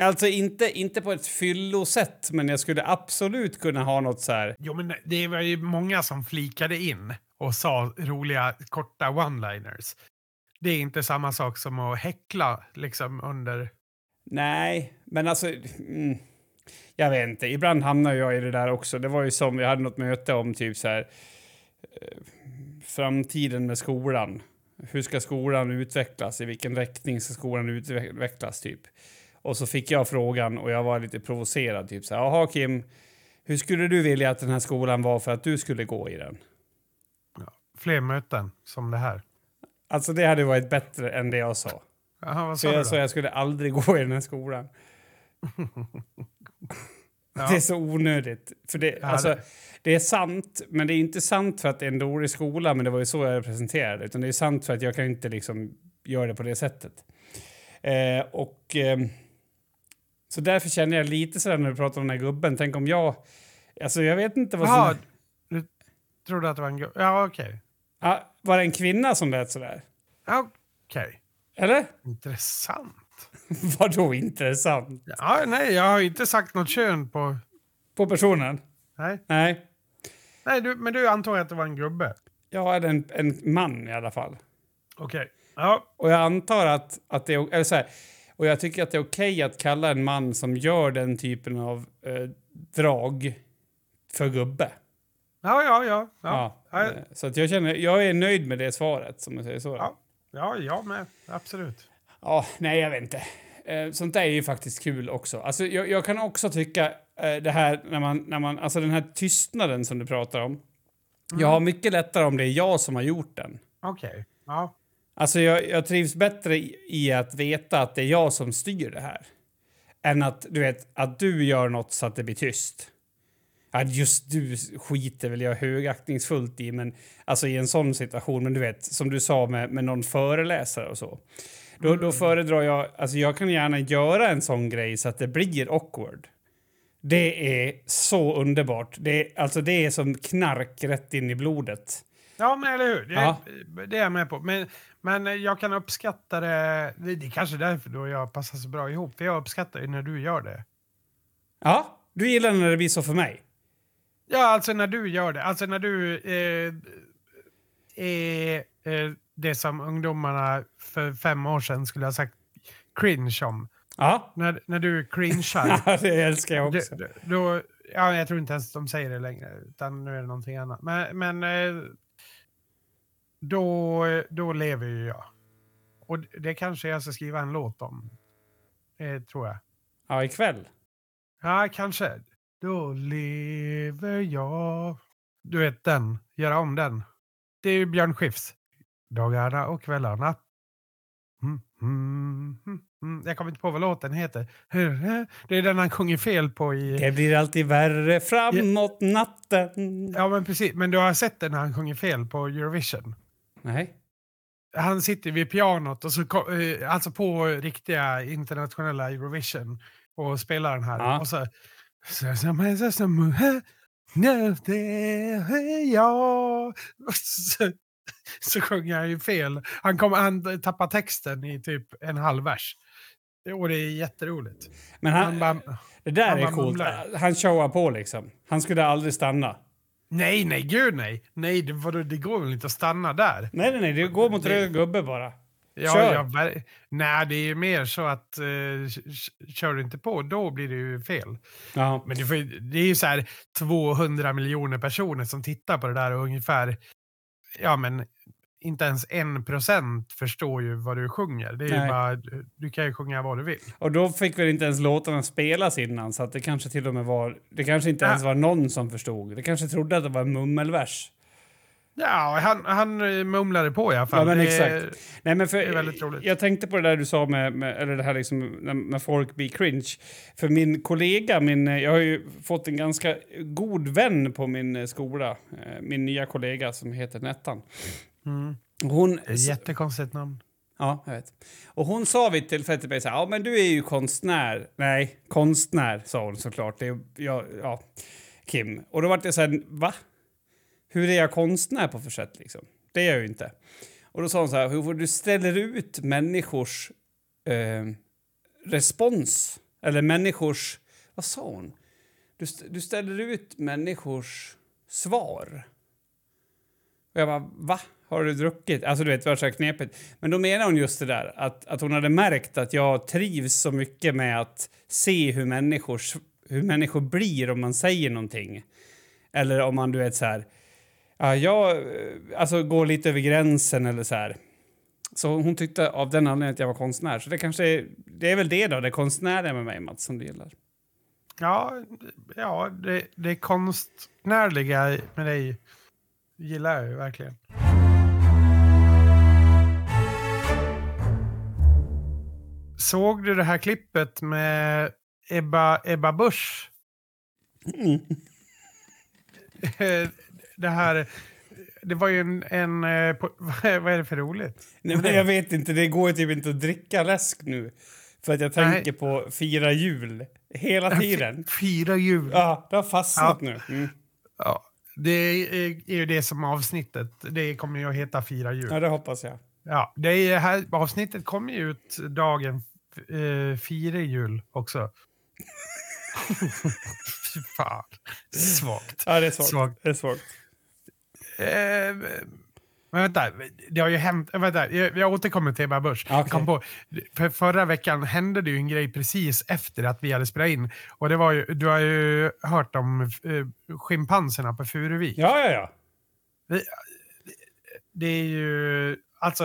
Alltså inte, inte på ett fyllosätt, men jag skulle absolut kunna ha något så här... Jo, men det var ju många som flikade in och sa roliga korta one-liners. Det är inte samma sak som att häckla liksom under... Nej, men alltså... Mm, jag vet inte. Ibland hamnar jag i det där också. Det var ju som, vi hade något möte om typ så här... Eh, framtiden med skolan. Hur ska skolan utvecklas? I vilken riktning ska skolan utvecklas? typ? Och så fick jag frågan och jag var lite provocerad. Typ så här, jaha Kim, hur skulle du vilja att den här skolan var för att du skulle gå i den? Fler möten som det här. Alltså det hade varit bättre än det jag sa. Jaha, vad Så sa du jag då? sa jag skulle aldrig gå i den här skolan. Ja. Det är så onödigt. För det, Ja, alltså, det- det är sant, men det är inte sant för att det är en dålig skola, men det var ju så jag presenterade Utan det är sant för att jag kan inte liksom göra det på det sättet. Eh, och... ehm, så därför känner jag lite sådär när du pratar om den här gubben. Tänk om jag... Alltså jag vet inte vad som... du trodde att det var en gubbe? Ja, okej. Ja, var det en kvinna som lät sådär? Ja, Okej. Eller? Intressant. Vadå intressant? Ja, nej, jag har inte sagt något kön på... På personen? Nej, Nej. nej du, men du antog att det var en gubbe? Jag är en, en man i alla fall. Okej. Ja, Och jag antar att, att det är... Eller så här, och jag tycker att det är okej att kalla en man som gör den typen av eh, drag för gubbe. Ja, ja. ja, ja. Ja. Eh, Så att jag känner... Jag är nöjd med det svaret, som jag säger så. ja, ja jag med. Absolut. Ja, nej, jag vet inte. Eh, sånt där är ju faktiskt kul också. Alltså, jag, jag kan också tycka eh, det här när man, när man... Alltså den här tystnaden som du pratar om. Jag har mycket lättare om det är jag som har gjort den. Okej. Ja. Alltså jag, jag trivs bättre i, i att veta att det är jag som styr det här. Än att du vet att du gör något så att det blir tyst. Ja, just du skiter väl jag högaktningsfullt i, men alltså i en sån situation, men du vet som du sa med, med någon föreläsare och så. Då, då föredrar jag, alltså jag kan gärna göra en sån grej så att det blir awkward. Det är så underbart. Det alltså det är som knark rätt in i blodet. Ja, men eller hur? Det, Ja. det är jag med på. Men, men jag kan uppskatta det. Det det är kanske därför då jag passar så bra ihop. För jag uppskattar ju när du gör det. Ja, du gillar när det blir så för mig. Ja, alltså när du gör det. Alltså när du eh, är eh, det som ungdomarna för fem år sedan skulle ha sagt cringe om. Ja, När, när du cringear. Ja, det älskar jag också. det, då, ja, jag tror inte ens de säger det längre, utan nu är det någonting annat. Men, men eh, då, då lever ju jag. Och det kanske jag ska skriva en låt om. Eh, tror jag. Ja, ikväll. Ja, kanske. Då lever jag. Du vet den. Göra om den. Det är ju Björn Skifs. Dagarna och kvällarna. Mm, mm, mm, mm. Jag kommer inte på vad låten heter. Det är den han sjunger fel på i... Det blir alltid värre framåt natten. Ja, men precis. Men du har sett den när han sjunger fel på Eurovision? Nej. Han sitter vid pianot, och så, eh, alltså på riktiga internationella Eurovision, och spelar den här. Ja. Och så... så, så, jag. Så, så sjunger han ju fel. Han, kom, han tappar texten i typ en halv vers. Och det är jätteroligt. Men Han han, bara, det där han är coolt. mumlar. Han showar på liksom. Han skulle aldrig stanna. nej, nej, gud nej. Nej, det, vadå, det går väl inte att stanna där. Nej, nej, nej. Det går mot röd gubbe bara. Ja, Kör. ja, ver- nej, det är ju mer så att eh, kör du inte på, då blir det ju fel. Ja. Men det, får, det är ju så här 200 miljoner personer som tittar på det där och ungefär, ja men inte ens en procent förstår ju vad du sjunger. Det är ju bara, du- kan ju sjunga vad du vill. Och då fick väl inte ens låtarna spelas innan, så att det kanske till och med var... Det kanske inte ens Ja. var någon som förstod. Det kanske trodde att det var en mummelvers. Ja, han, han mumlade på i alla fall. Ja, men Det- exakt. Nej, men för, det är väldigt roligt. Jag tänkte på det där du sa med, med eller det här liksom, när, när folk blir cringe. För min kollega, min, jag har ju fått en ganska god vän på min eh, skola. Eh, Min nya kollega som heter Nettan. Mm. Hon... Det jättekonstigt namn. Ja, jag vet. Och hon sa vid ett tillfälle till mig så här, ja men du är ju konstnär. Nej, konstnär sa hon såklart. Det är, ja, ja, Kim. Och då var det så här, va? Hur är jag konstnär på för sätt liksom? Det är jag ju inte. Och då sa hon så här, hur du ställer ut människors eh, respons, eller människors, vad sa hon? Du, st du ställer ut människors svar. Och jag bara, va? Har du druckit? Alltså du vet, det var så här knepigt. Men då menar hon just det där, att, att hon hade märkt att jag trivs så mycket med att se hur människors, hur människor blir om man säger någonting. Eller om man, du vet så här, ja, jag, alltså går lite över gränsen eller så här. Så hon tyckte av den anledningen att jag var konstnär. Så det kanske är, det är väl det då, det konstnärliga med mig, Mats, som du gillar. Ja, ja det, det konstnärliga med dig gillar jag ju verkligen. Såg du det här klippet med Ebba, Ebba Busch? Mm. Det här... Det var ju en... en eh, vad är det för roligt? Nej, men jag vet inte, det går typ inte att dricka läsk nu. För att jag tänker Nej. på fira jul hela tiden. Fira jul? Ja, det har fastnat ja. nu. Mm. Ja, det är, ju det som avsnittet. Det kommer ju att heta Fira jul. Ja, det hoppas jag. Ja, det här avsnittet kommer ju ut dagen eh, fira jul också. Fy fan. Svagt. Ja, det är svagt. svagt. Det är svagt. Eh, men vänta, det har ju hänt... Vänta, jag, jag återkommer till Ebba Busch. Okay. Kom på, för förra veckan hände det ju en grej precis efter att vi hade spelat in. Och det var ju, du har ju hört om eh, schimpanserna på Furuvik. Ja, ja, ja. Det, det är ju... Alltså,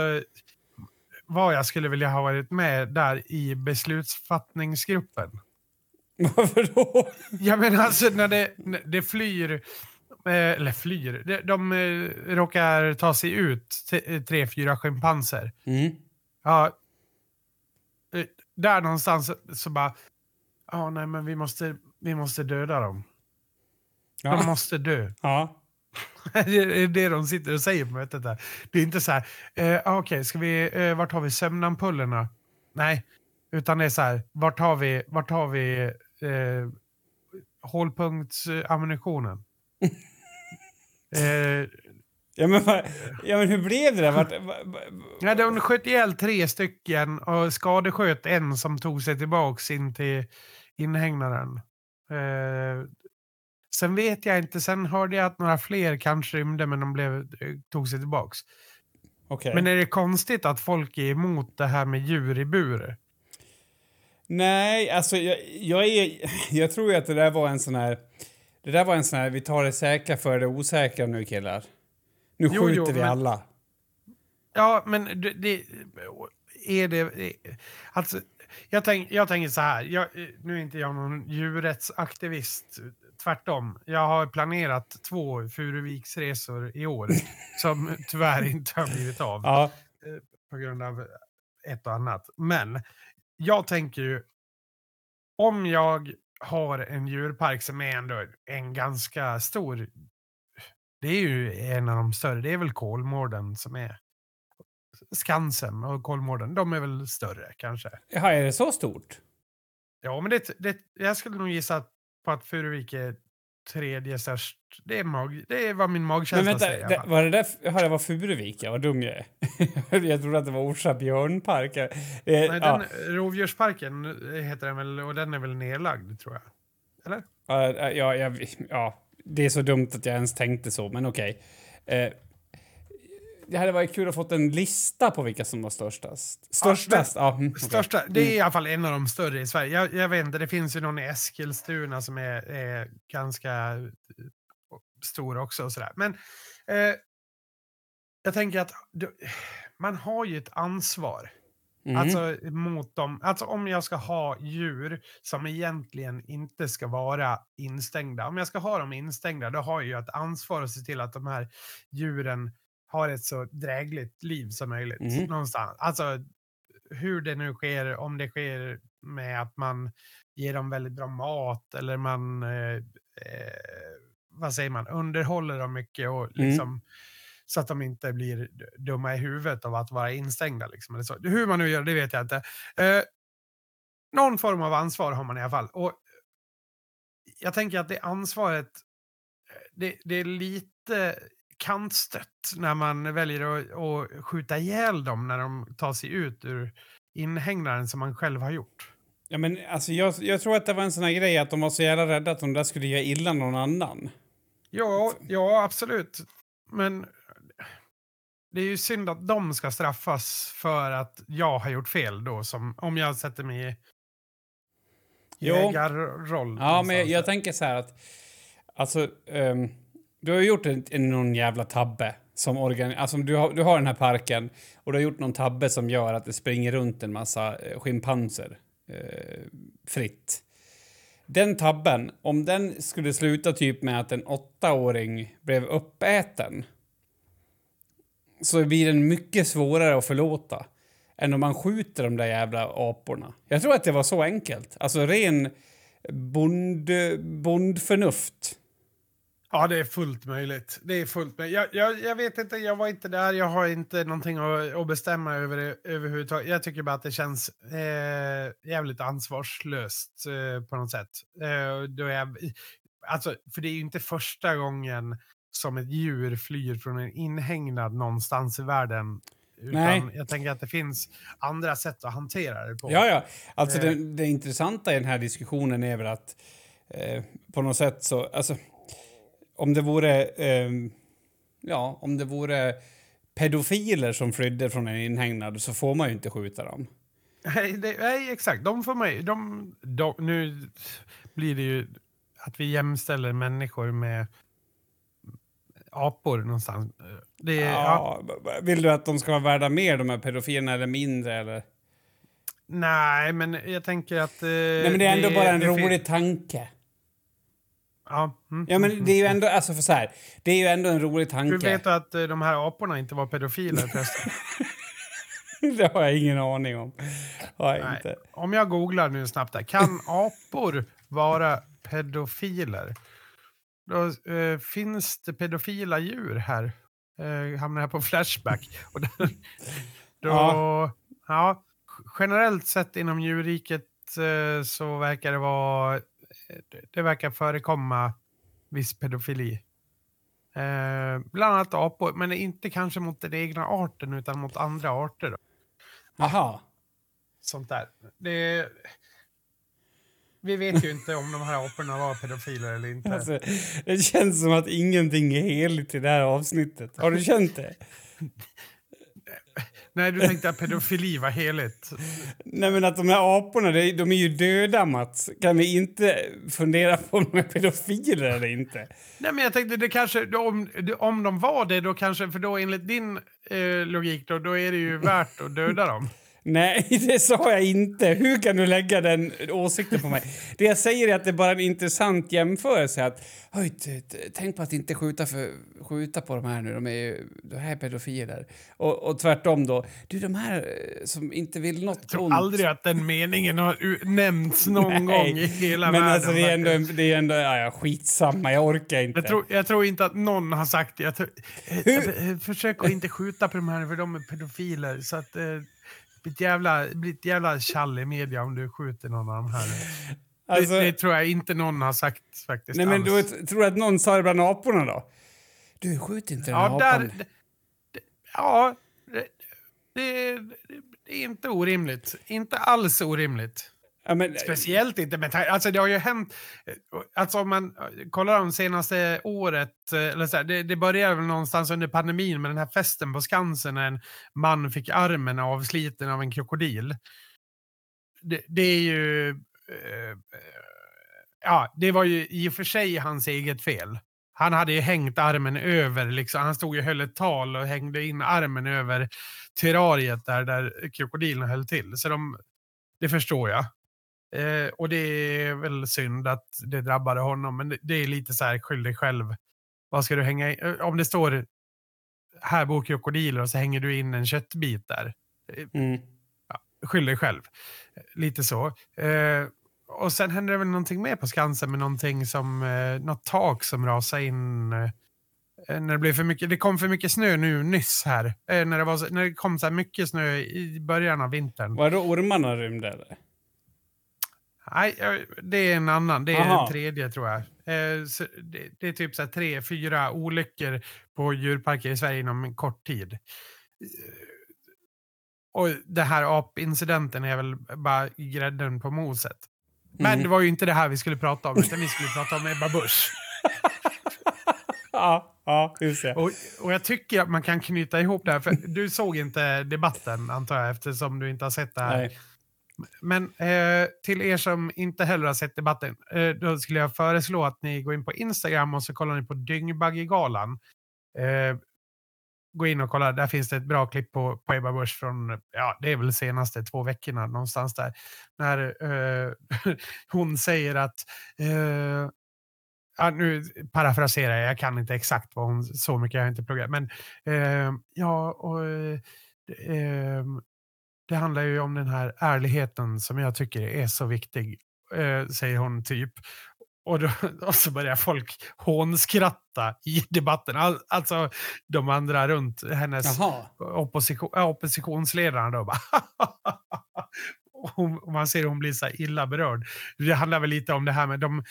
vad jag skulle vilja ha varit med där i beslutsfattningsgruppen. Varför då? Ja men alltså när det, när det flyr, eh, eller flyr, de, de eh, råkar ta sig ut, tre, fyra schimpanser. Mm. Ja, eh, där någonstans så bara, ja nej men vi måste, vi måste döda dem. Ja. De måste dö. Ja. det är det de sitter och säger på mötet. Där. Det är inte så här, eh, ah, okej, okay, vi, eh, vart har vi sömnampullerna? Nej, utan det är så här, vart har vi, vart har vi eh, hålpunktsammunitionen? eh, Ja men, ja men hur blev det? Vart, va, va, ja, de sköt ihjäl tre stycken och skadesköt en som tog sig tillbaks in till inhägnaden. Eh, Sen vet jag inte, sen hörde jag att några fler kanske rymde men de blev, tog sig tillbaks. Okay. Men är det konstigt att folk är emot det här med djur i bur? Nej, alltså jag, jag, är, jag tror ju att det där var en sån här... Det där var en sån här, vi tar det säkra för det osäkra nu killar. Nu jo, skjuter jo, vi men, alla. Ja, men det, det, är det... Alltså, jag, tänk, jag tänker så här, jag, nu är inte jag någon djurrättsaktivist tvärtom. Jag har planerat två Furuviksresor i år som tyvärr inte har blivit av. Ja. Eh, på grund av ett och annat. Men jag tänker ju, om jag har en djurpark som är ändå en ganska stor, det är ju en av de större, det är väl Kolmården som är Skansen och Kolmården, de är väl större kanske. Ja, är det så stort? Ja, men det, det, jag skulle nog gissa på att Furuvik är tredje störst. Det är, mag, det vad min magkänsla men vänta, säger. Det, var det där, ja, det var Furuvik, ja, vad dum jag är. jag trodde att det var Orsa björnpark. Eh, Nej, ja. den, Rovdjursparken heter den väl, och den är väl nedlagd tror jag. Eller? Ja, ja, ja, ja, det är så dumt att jag ens tänkte så, men okej. Okay. Eh, det hade varit kul att få en lista på vilka som var störstast. Störstast? Ja, mm, okay. största, det är mm. i alla fall en av de större i Sverige. Jag, jag vet inte, det finns ju någon i Eskilstuna som är, är ganska eh, stor också. Och sådär. Men eh, jag tänker att du, man har ju ett ansvar. Mm. Alltså mot dem. Alltså om jag ska ha djur som egentligen inte ska vara instängda. Om jag ska ha dem instängda, då har jag ju ett ansvar att se till att de här djuren har ett så drägligt liv som möjligt. Mm. Någonstans. Alltså hur det nu sker, om det sker med att man ger dem väldigt bra mat eller man, eh, eh, vad säger man, underhåller dem mycket och mm. liksom mm. så att de inte blir dumma i huvudet av att vara instängda. Liksom, eller så. Hur man nu gör det vet jag inte. Eh, någon form av ansvar har man i alla fall. Och jag tänker att det ansvaret, det, det är lite kantstött när man väljer att, att skjuta ihjäl dem när de tar sig ut ur inhägnaden som man själv har gjort. Ja, men alltså, jag, jag tror att det var en sån här grej att de var så jävla rädda att de där skulle göra illa någon annan. Ja, ja, absolut. Men det är ju synd att de ska straffas för att jag har gjort fel då, som om jag sätter mig i jägarroll. Ja, men jag, jag, tänker så här att... Alltså, um, du har gjort en, en, någon jävla tabbe. Som organ, alltså, du, har, du har den här parken och du har gjort någon tabbe som gör att det springer runt en massa eh, schimpanser eh, fritt. Den tabben, om den skulle sluta typ med att en åttaåring blev uppäten så blir den mycket svårare att förlåta än om man skjuter de där jävla aporna. Jag tror att det var så enkelt. Alltså ren bond, bondförnuft. Ja, det är fullt möjligt. Det är fullt möjligt. Jag, jag, jag, vet inte, jag var inte där. Jag har inte någonting att, att bestämma över överhuvudtaget. Jag tycker bara att det känns eh, jävligt ansvarslöst eh, på något sätt. Eh, då jag, alltså, för det är ju inte första gången som ett djur flyr från en inhägnad någonstans i världen. Nej. jag tänker att det finns andra sätt att hantera det på. Ja, ja. Alltså eh. det, det intressanta i den här diskussionen är väl att eh, på något sätt så... Alltså, om det vore... Eh, ja, om det vore pedofiler som flydde från en inhägnad så får man ju inte skjuta dem. Nej, det, nej exakt. De får man de, de, Nu blir det ju att vi jämställer människor med apor någonstans. Det, ja, ja. Vill du att de ska vara värda mer, de här pedofilerna, eller mindre? Eller? Nej, men jag tänker att... Eh, Nej, men det är ändå det, bara en rolig tanke. Ja. Mm, ja, men det är ju ändå, alltså för så här, det är ju ändå en rolig tanke. Hur vet du att uh, de här aporna inte var pedofiler förresten? det har jag ingen aning om. Jag inte. Om jag googlar nu snabbt där. Kan apor vara pedofiler? Då uh, finns det pedofila djur här. Uh, hamnar jag på Flashback. Och då, då, ja. ja. Generellt sett inom djurriket uh, så verkar det vara det verkar förekomma viss pedofili. Eh, bland annat apor, men inte kanske mot den egna arten utan mot andra arter. Aha. Sånt där. Det, vi vet ju inte om de här aporna var pedofiler eller inte. Alltså, det känns som att ingenting är heligt i det här avsnittet. Har du känt det? Nej, du tänkte att pedofili var heligt. Nej, men att de här aporna, de är ju döda, Mats. Kan vi inte fundera på om de är pedofiler eller inte? Nej, men jag tänkte det kanske, om, om de var det, då kanske, för då enligt din eh, logik, då, då är det ju värt att döda dem. Nej, det sa jag inte. Hur kan du lägga den åsikten på mig? Det jag säger är att det är bara en intressant jämförelse. Att, tänk på att inte skjuta, för, skjuta på de här nu. De är ju de här är pedofiler. Och, och tvärtom då. Du, de här eh, som inte vill något Jag tror ont. aldrig att den meningen har nämnts någon Nej, gång i hela men världen. Alltså, det är ändå, det är ändå ja, skitsamma. Jag orkar inte. Jag tror, jag tror inte att någon har sagt det. Tror, eh, försök att inte skjuta på de här för de är pedofiler. Så att... Eh, blir ett jävla, blir ett jävla tjall i media om du skjuter någon av de här. Alltså, det, det, tror jag inte någon har sagt faktiskt. Nej, men du, tror du att någon sa det bland aporna då? Du, skjut inte den ja, apan. Där, det, ja, det, det, det är inte orimligt. Inte alls orimligt. Ja, men, eh, Speciellt inte med Alltså det har ju hänt... Eh, alltså om man eh, kollar de senaste året, eller så här, det, det började väl någonstans under pandemin med den här festen på Skansen när en man fick armen avsliten av en krokodil. Det, det är ju... Eh, ja, det var ju i och för sig hans eget fel. Han hade ju hängt armen över, liksom. han stod och höll ett tal och hängde in armen över terrariet där, där krokodilen höll till. Så de, det förstår jag. Eh, och det är väl synd att det drabbade honom, men det, det är lite så här, skyll dig själv. Vad ska du hänga in? Eh, om det står här bor krokodiler och så hänger du in en köttbit där. Eh, mm. Ja, skyll dig själv. Lite så. Eh, och sen hände det väl någonting mer på Skansen med någonting som, eh, något tak som rasade in. Eh, eh, när det blev för mycket. Det kom för mycket snö nu nyss här. Eh, när, det var, när det kom så här mycket snö i början av vintern. Var det ormarna rymde eller? Nej, det är en annan. Det är Aha. den tredje tror jag. Eh, det, är typ så tre, fyra olyckor på djurparker i Sverige inom en kort tid. Eh, Och det här apincidenten är väl bara grädden på moset. Men Mm. det var ju inte det här vi skulle prata om, utan vi skulle prata om Ebba Busch. Ja, ja just det. Och, och jag tycker att man kan knyta ihop det här, för du såg inte debatten antar jag, eftersom du inte har sett det här. Nej. Men eh, till er som inte heller har sett debatten, eh, då skulle jag föreslå att ni går in på Instagram och så kollar ni på Dyngbaggegalan. Eh, gå in och kolla, där finns det ett bra klipp på, på Ebba Busch från, ja det är väl senaste två veckorna någonstans där. När eh, hon säger att, eh, ja, nu parafraserar jag, jag kan inte exakt vad hon, så mycket jag har inte pluggat, men eh, ja, och eh, det handlar ju om den här ärligheten som jag tycker är så viktig, eh, säger hon typ. Och, då, och så börjar folk hånskratta i debatten. All, alltså de andra runt hennes opposition, oppositionsledarna då hon, man ser hon blir så illa berörd. Det handlar väl lite om det här med de,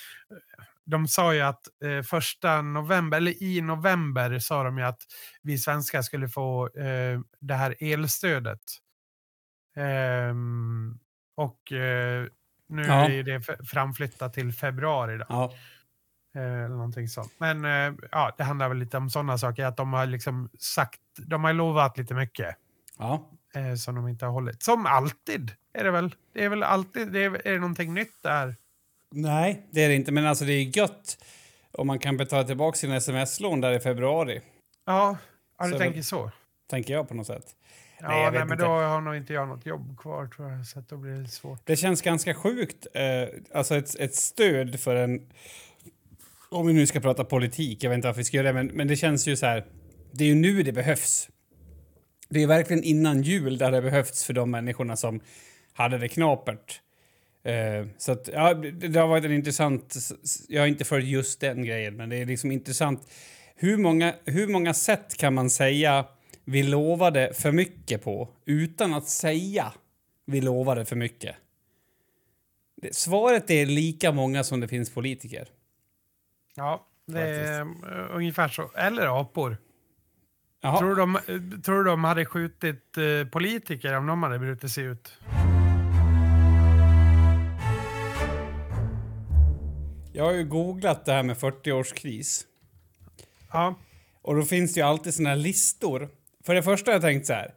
de sa ju att eh, första november, eller i november sa de ju att vi svenskar skulle få eh, det här elstödet. Ehm, och eh, nu Ja. är det framflyttat till februari. Då. Ja. Eh, eller någonting sånt. Men eh, ja, det handlar väl lite om sådana saker, att de har liksom sagt, de har lovat lite mycket ja. eh, som de inte har hållit. Som alltid är det väl. Det är väl alltid, det är, är det någonting nytt där? Nej, det är det inte. Men alltså det är gött om man kan betala tillbaka sina sms-lån där i februari. Ja, ja du Så- tänker så. Tänker jag på något sätt. Ja, Nej, nej, men inte. då har nog inte jag något jobb kvar tror jag, så då blir det svårt. Det känns ganska sjukt. Eh, alltså ett, ett stöd för en... Om vi nu ska prata politik, jag vet inte varför vi ska göra det, men, men det känns ju så här... Det är ju nu det behövs. Det är verkligen innan jul där det behövts för de människorna som hade det knapert. Eh, så att, ja, det, har varit en intressant... Jag har inte följt just den grejen, men det är liksom intressant. Hur många, hur många sätt kan man säga vi lovade för mycket på utan att säga vi lovade för mycket? Svaret är lika många som det finns politiker. Ja, det är eh, ungefär så. Eller apor. Jaha. Tror, de, eh, tror de hade skjutit eh, politiker om de hade brutit sig ut? Jag har ju googlat det här med 40-årskris. Ja, Och då finns det ju alltid såna här listor. För det första har jag tänkt så här.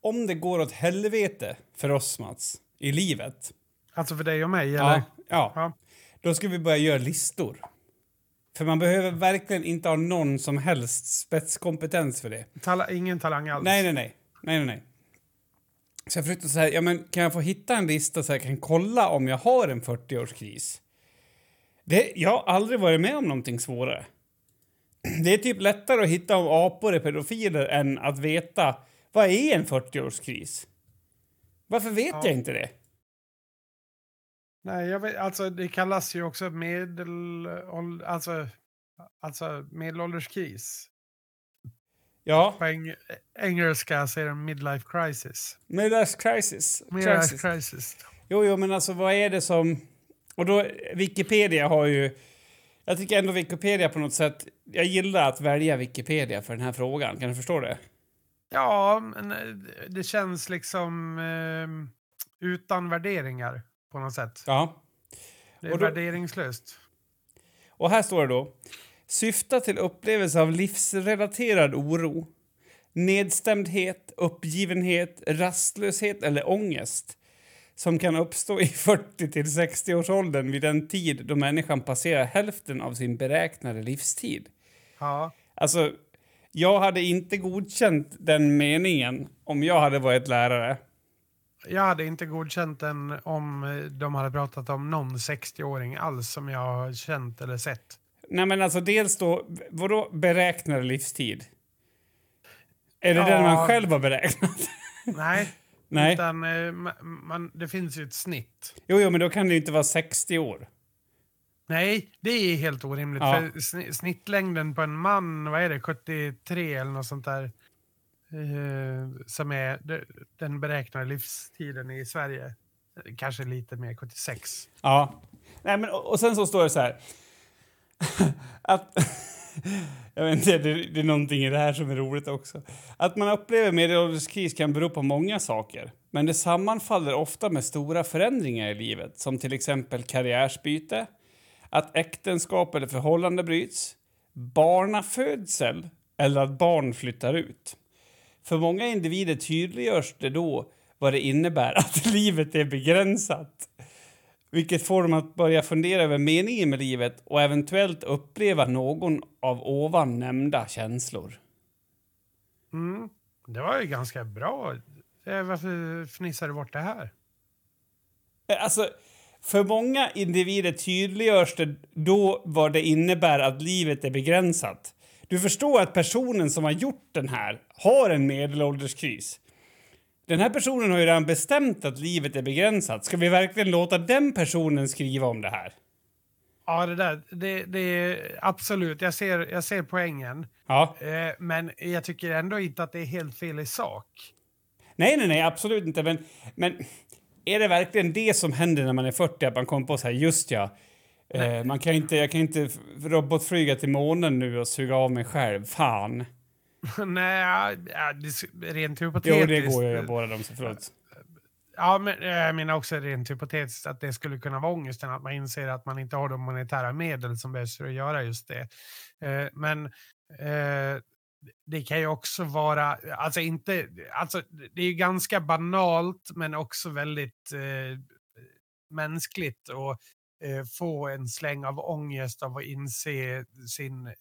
Om det går åt helvete för oss, Mats, i livet. alltså för dig och mig, eller? Ja, ja. Ja. Då ska vi börja göra listor. För man behöver verkligen inte ha någon som helst spetskompetens för det. Tala, ingen talang alls. Nej, nej, nej. nej, nej, nej. Så jag försökte säga, ja men kan jag få hitta en lista så jag kan kolla om jag har en 40-årskris? Det, jag har aldrig varit med om någonting svårare. Det är typ lättare att hitta om apor är pedofiler än att veta vad är en 40-årskris? Varför vet Ja. jag inte det? Nej, jag vet, alltså det kallas ju också medelålder, alltså, alltså medelålderskris. Ja, På eng engelska säger de midlife crisis. midlife crisis. Midlife crisis. Jo, jo, men alltså vad är det som... Och då, Wikipedia har ju... Jag tycker ändå Wikipedia på något sätt... Jag gillar att välja Wikipedia för den här frågan. Kan du förstå det? Ja, men eh, det känns liksom eh, utan värderingar på något sätt. Ja. Det är Och då- värderingslöst. Och här står det då. Syfta till upplevelse av livsrelaterad oro, nedstämdhet, uppgivenhet, rastlöshet eller ångest som kan uppstå i 40 till 60-årsåldern vid den tid då människan passerar hälften av sin beräknade livstid. Ja. Alltså, jag hade inte godkänt den meningen om jag hade varit lärare. Jag hade inte godkänt den om eh, de hade pratat om någon 60-åring alls som jag har känt eller sett. Nej, men alltså dels då, vadå beräknad livstid? Är det Ja. den man själv har beräknat? Nej, Nej. utan eh, ma- man, det finns ju ett snitt. Jo, jo, men då kan det ju inte vara 60 år. Nej, det är helt orimligt. Ja. För sn- snittlängden på en man, vad är det, 73 eller något sånt där. Eh, som är de- den beräknade livstiden i Sverige. Kanske lite mer, 76. Ja. Nej, men, och och sen så står det så här... att, jag vet inte, det, det är någonting i det här som är roligt också. Att man upplever medelålderskris kan bero på många saker. Men det sammanfaller ofta med stora förändringar i livet, som till exempel karriärsbyte, att äktenskap eller förhållande bryts, barnafödsel eller att barn flyttar ut. För många individer tydliggörs det då vad det innebär att livet är begränsat. Vilket får dem att börja fundera över meningen med livet och eventuellt uppleva någon av ovan nämnda känslor. Mm. Det var ju ganska bra. Eh, Varför fnissar du bort det här? Eh, Alltså, för många individer tydliggörs det då vad det innebär att livet är begränsat. Du förstår att personen som har gjort den här har en medelålderskris. Den här personen har ju redan bestämt att livet är begränsat. Ska vi verkligen låta den personen skriva om det här? Ja, det där, det, det är absolut. Jag ser, jag ser poängen. Ja. Eh, men jag tycker ändå inte att det är helt fel i sak. Nej, nej, nej, absolut inte. Men, men är det verkligen det som händer när man är 40? Att man kommer på så här, just ja, eh, man kan inte, jag kan inte robotflyga till månen nu och suga av mig själv. Fan. Nej, rent hypotetiskt. Jo, det går ju båda de, så förlåt. Ja, men jag menar också rent hypotetiskt att det skulle kunna vara ångesten, att man inser att man inte har de monetära medel som behövs för att göra just det. Eh, men eh, det kan ju också vara, alltså inte, alltså det är ju ganska banalt men också väldigt eh, mänskligt att eh, få en släng av ångest av att inse sin eh,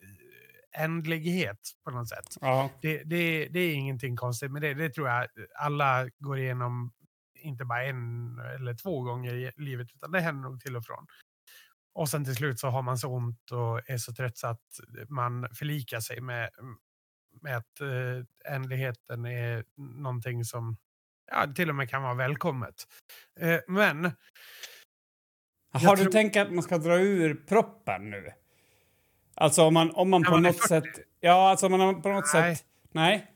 ändlighet på något sätt. Ja. Det, det, det är ingenting konstigt med det. Det tror jag alla går igenom, inte bara en eller två gånger i livet, utan det händer nog till och från. Och sen till slut så har man så ont och är så trött så att man förlikar sig med, med att eh, ändligheten är någonting som ja, till och med kan vara välkommet. Eh, men Har du tror- tänkt att man ska dra ur proppen nu? Alltså om man, om man på man något 40? sätt... Ja, alltså om man på något Nej. sätt... Nej.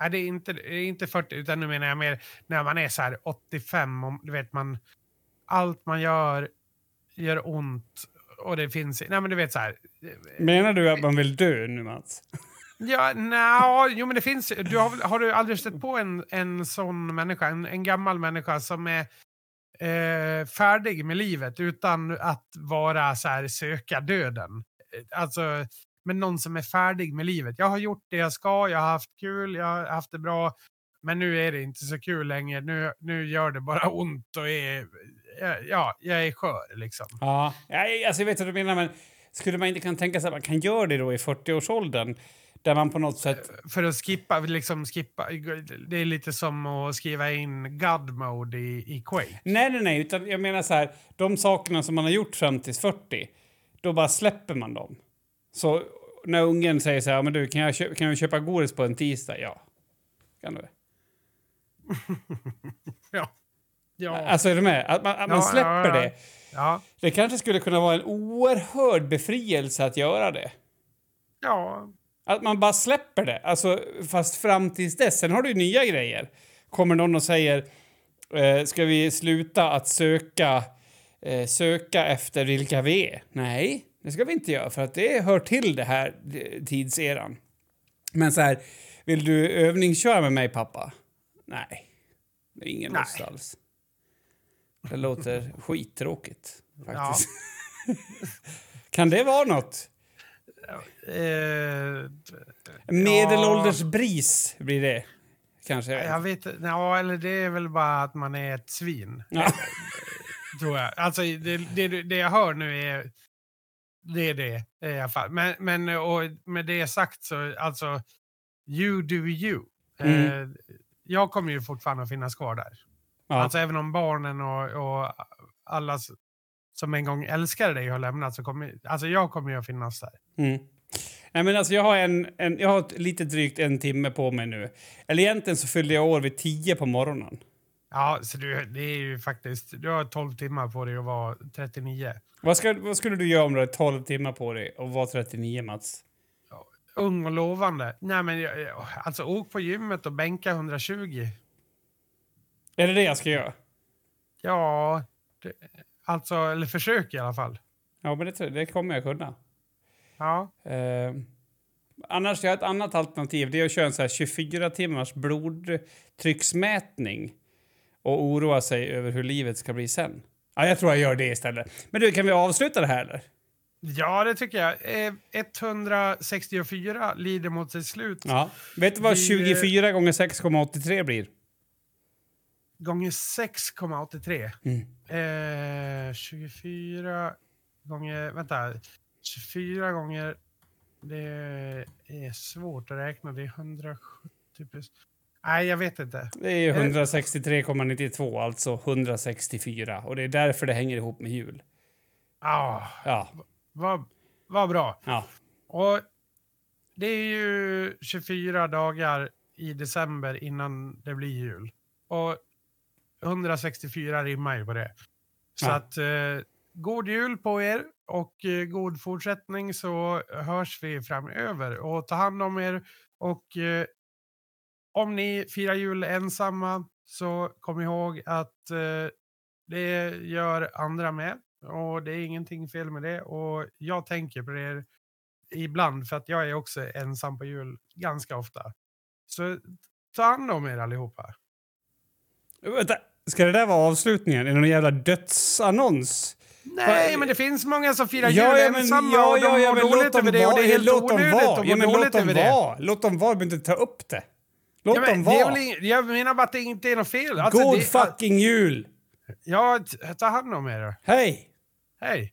Nej, det är inte, det är inte 40, utan nu menar jag mer när man är så här 85, och, du vet man, allt man gör gör ont och det finns, nej men du vet så här. Menar du att man vill dö nu, Mats? Ja, nja, jo men det finns, du har, har du aldrig stött på en, en sån människa, en, en gammal människa som är eh, färdig med livet utan att vara så här söka döden? Eh, Alltså, men någon som är färdig med livet. Jag har gjort det jag ska, jag har haft kul, jag har haft det bra. Men nu är det inte så kul längre. Nu, nu gör det bara ont och är, ja, ja, jag är skör liksom. Ja, ja alltså jag vet vad du menar, men skulle man inte kunna tänka sig att man kan göra det då i 40-årsåldern? Där man på något sätt... För att skippa, liksom skippa, det är lite som att skriva in God mode i, i Quake. Nej, nej, nej, utan jag menar så här, de sakerna som man har gjort fram till 40, då bara släpper man dem. Så när ungen säger så här, men du, kan jag, köpa, kan jag köpa godis på en tisdag? Ja. Kan du? Ja. Ja. Alltså är du med? Att man, att man Ja, släpper ja, ja. det. Ja. Det kanske skulle kunna vara en oerhörd befrielse att göra det. Ja. Att man bara släpper det. Alltså, fast fram tills dess. Sen har du ju nya grejer. Kommer någon och säger, eh, ska vi sluta att söka, eh, söka efter vilka vi är? Nej, det ska vi inte göra för att det hör till det här eh, tidseran. Men så här, vill du övningsköra med mig pappa? Nej, det är ingen lust alls. Det låter skittråkigt faktiskt. kan det vara något? Eh, Medelålders bris blir det. Kanske. jag vet. Ja, eller det är väl bara att man är ett svin. Ja. Tror jag. Alltså det, det, det jag hör nu är det är det i alla fall. Men, men och med det sagt så alltså you do you. Mm. Eh, jag kommer ju fortfarande att finnas kvar där. Ja. Alltså även om barnen och, och alla som en gång älskade dig har lämnat så kommer alltså jag kommer ju att finnas där. Mm. Nej, men alltså, jag, har en, en, jag har lite drygt en timme på mig nu. Eller egentligen så fyllde jag år vid tio på morgonen. Ja, så du, det är ju faktiskt... Du har 12 timmar på dig att vara 39. Vad, ska, vad skulle du göra om du hade 12 timmar på dig och var 39, Mats? Ung och lovande. Nej, men jag- jag- alltså åk på gymmet och bänka 120. Är det det jag ska göra? Ja, det, alltså, eller försök i alla fall. Ja, men det, tror jag- det kommer jag kunna. Ja, Eh, annars, jag har ett annat alternativ. Det är att köra en så här 24 timmars blodtrycksmätning och oroa sig över hur livet ska bli sen. Ja, jag tror jag gör det istället. Men du, kan vi avsluta det här eller? ja det tycker jag. Eh, 164 lider mot sitt slut. Ja. Vet du vad Vi, 24 gånger 6,83 blir? Gånger 6,83. Mm. Eh, 24 gånger... Vänta. 24 gånger... Det är svårt att räkna. Det är 170 plus... Nej, jag vet inte. Det är 163,92, alltså 164. Och det är därför det hänger ihop med jul. Ah, Ja, vad, vad bra. ja. Och det är ju 24 dagar i december innan det blir jul. Och 164 rimmar ju på det. Så Ja. att eh, god jul på er och eh, god fortsättning så hörs vi framöver. Och ta hand om er och eh, om ni firar jul ensamma så kom ihåg att eh, det gör andra med. Och det är ingenting fel med det. Och jag tänker på det ibland för att jag är också ensam på jul ganska ofta. Så ta hand om er allihopa. Vänta, ska det där vara avslutningen? Är det någon jävla dödsannons? Nej, Va- men det finns många som firar jul ja, men, ensamma ja, och de ja, mår låt dåligt dem över det och det är helt Låt dem onödigt att må låt dåligt dem över det. vara. Låt dem vara. Behöver inte ta upp det. Låt Ja, dem vara. ing- jag menar bara att det inte är något fel. Alltså, God det, fucking jul! Ja, ta hand om er. Hej! Hej!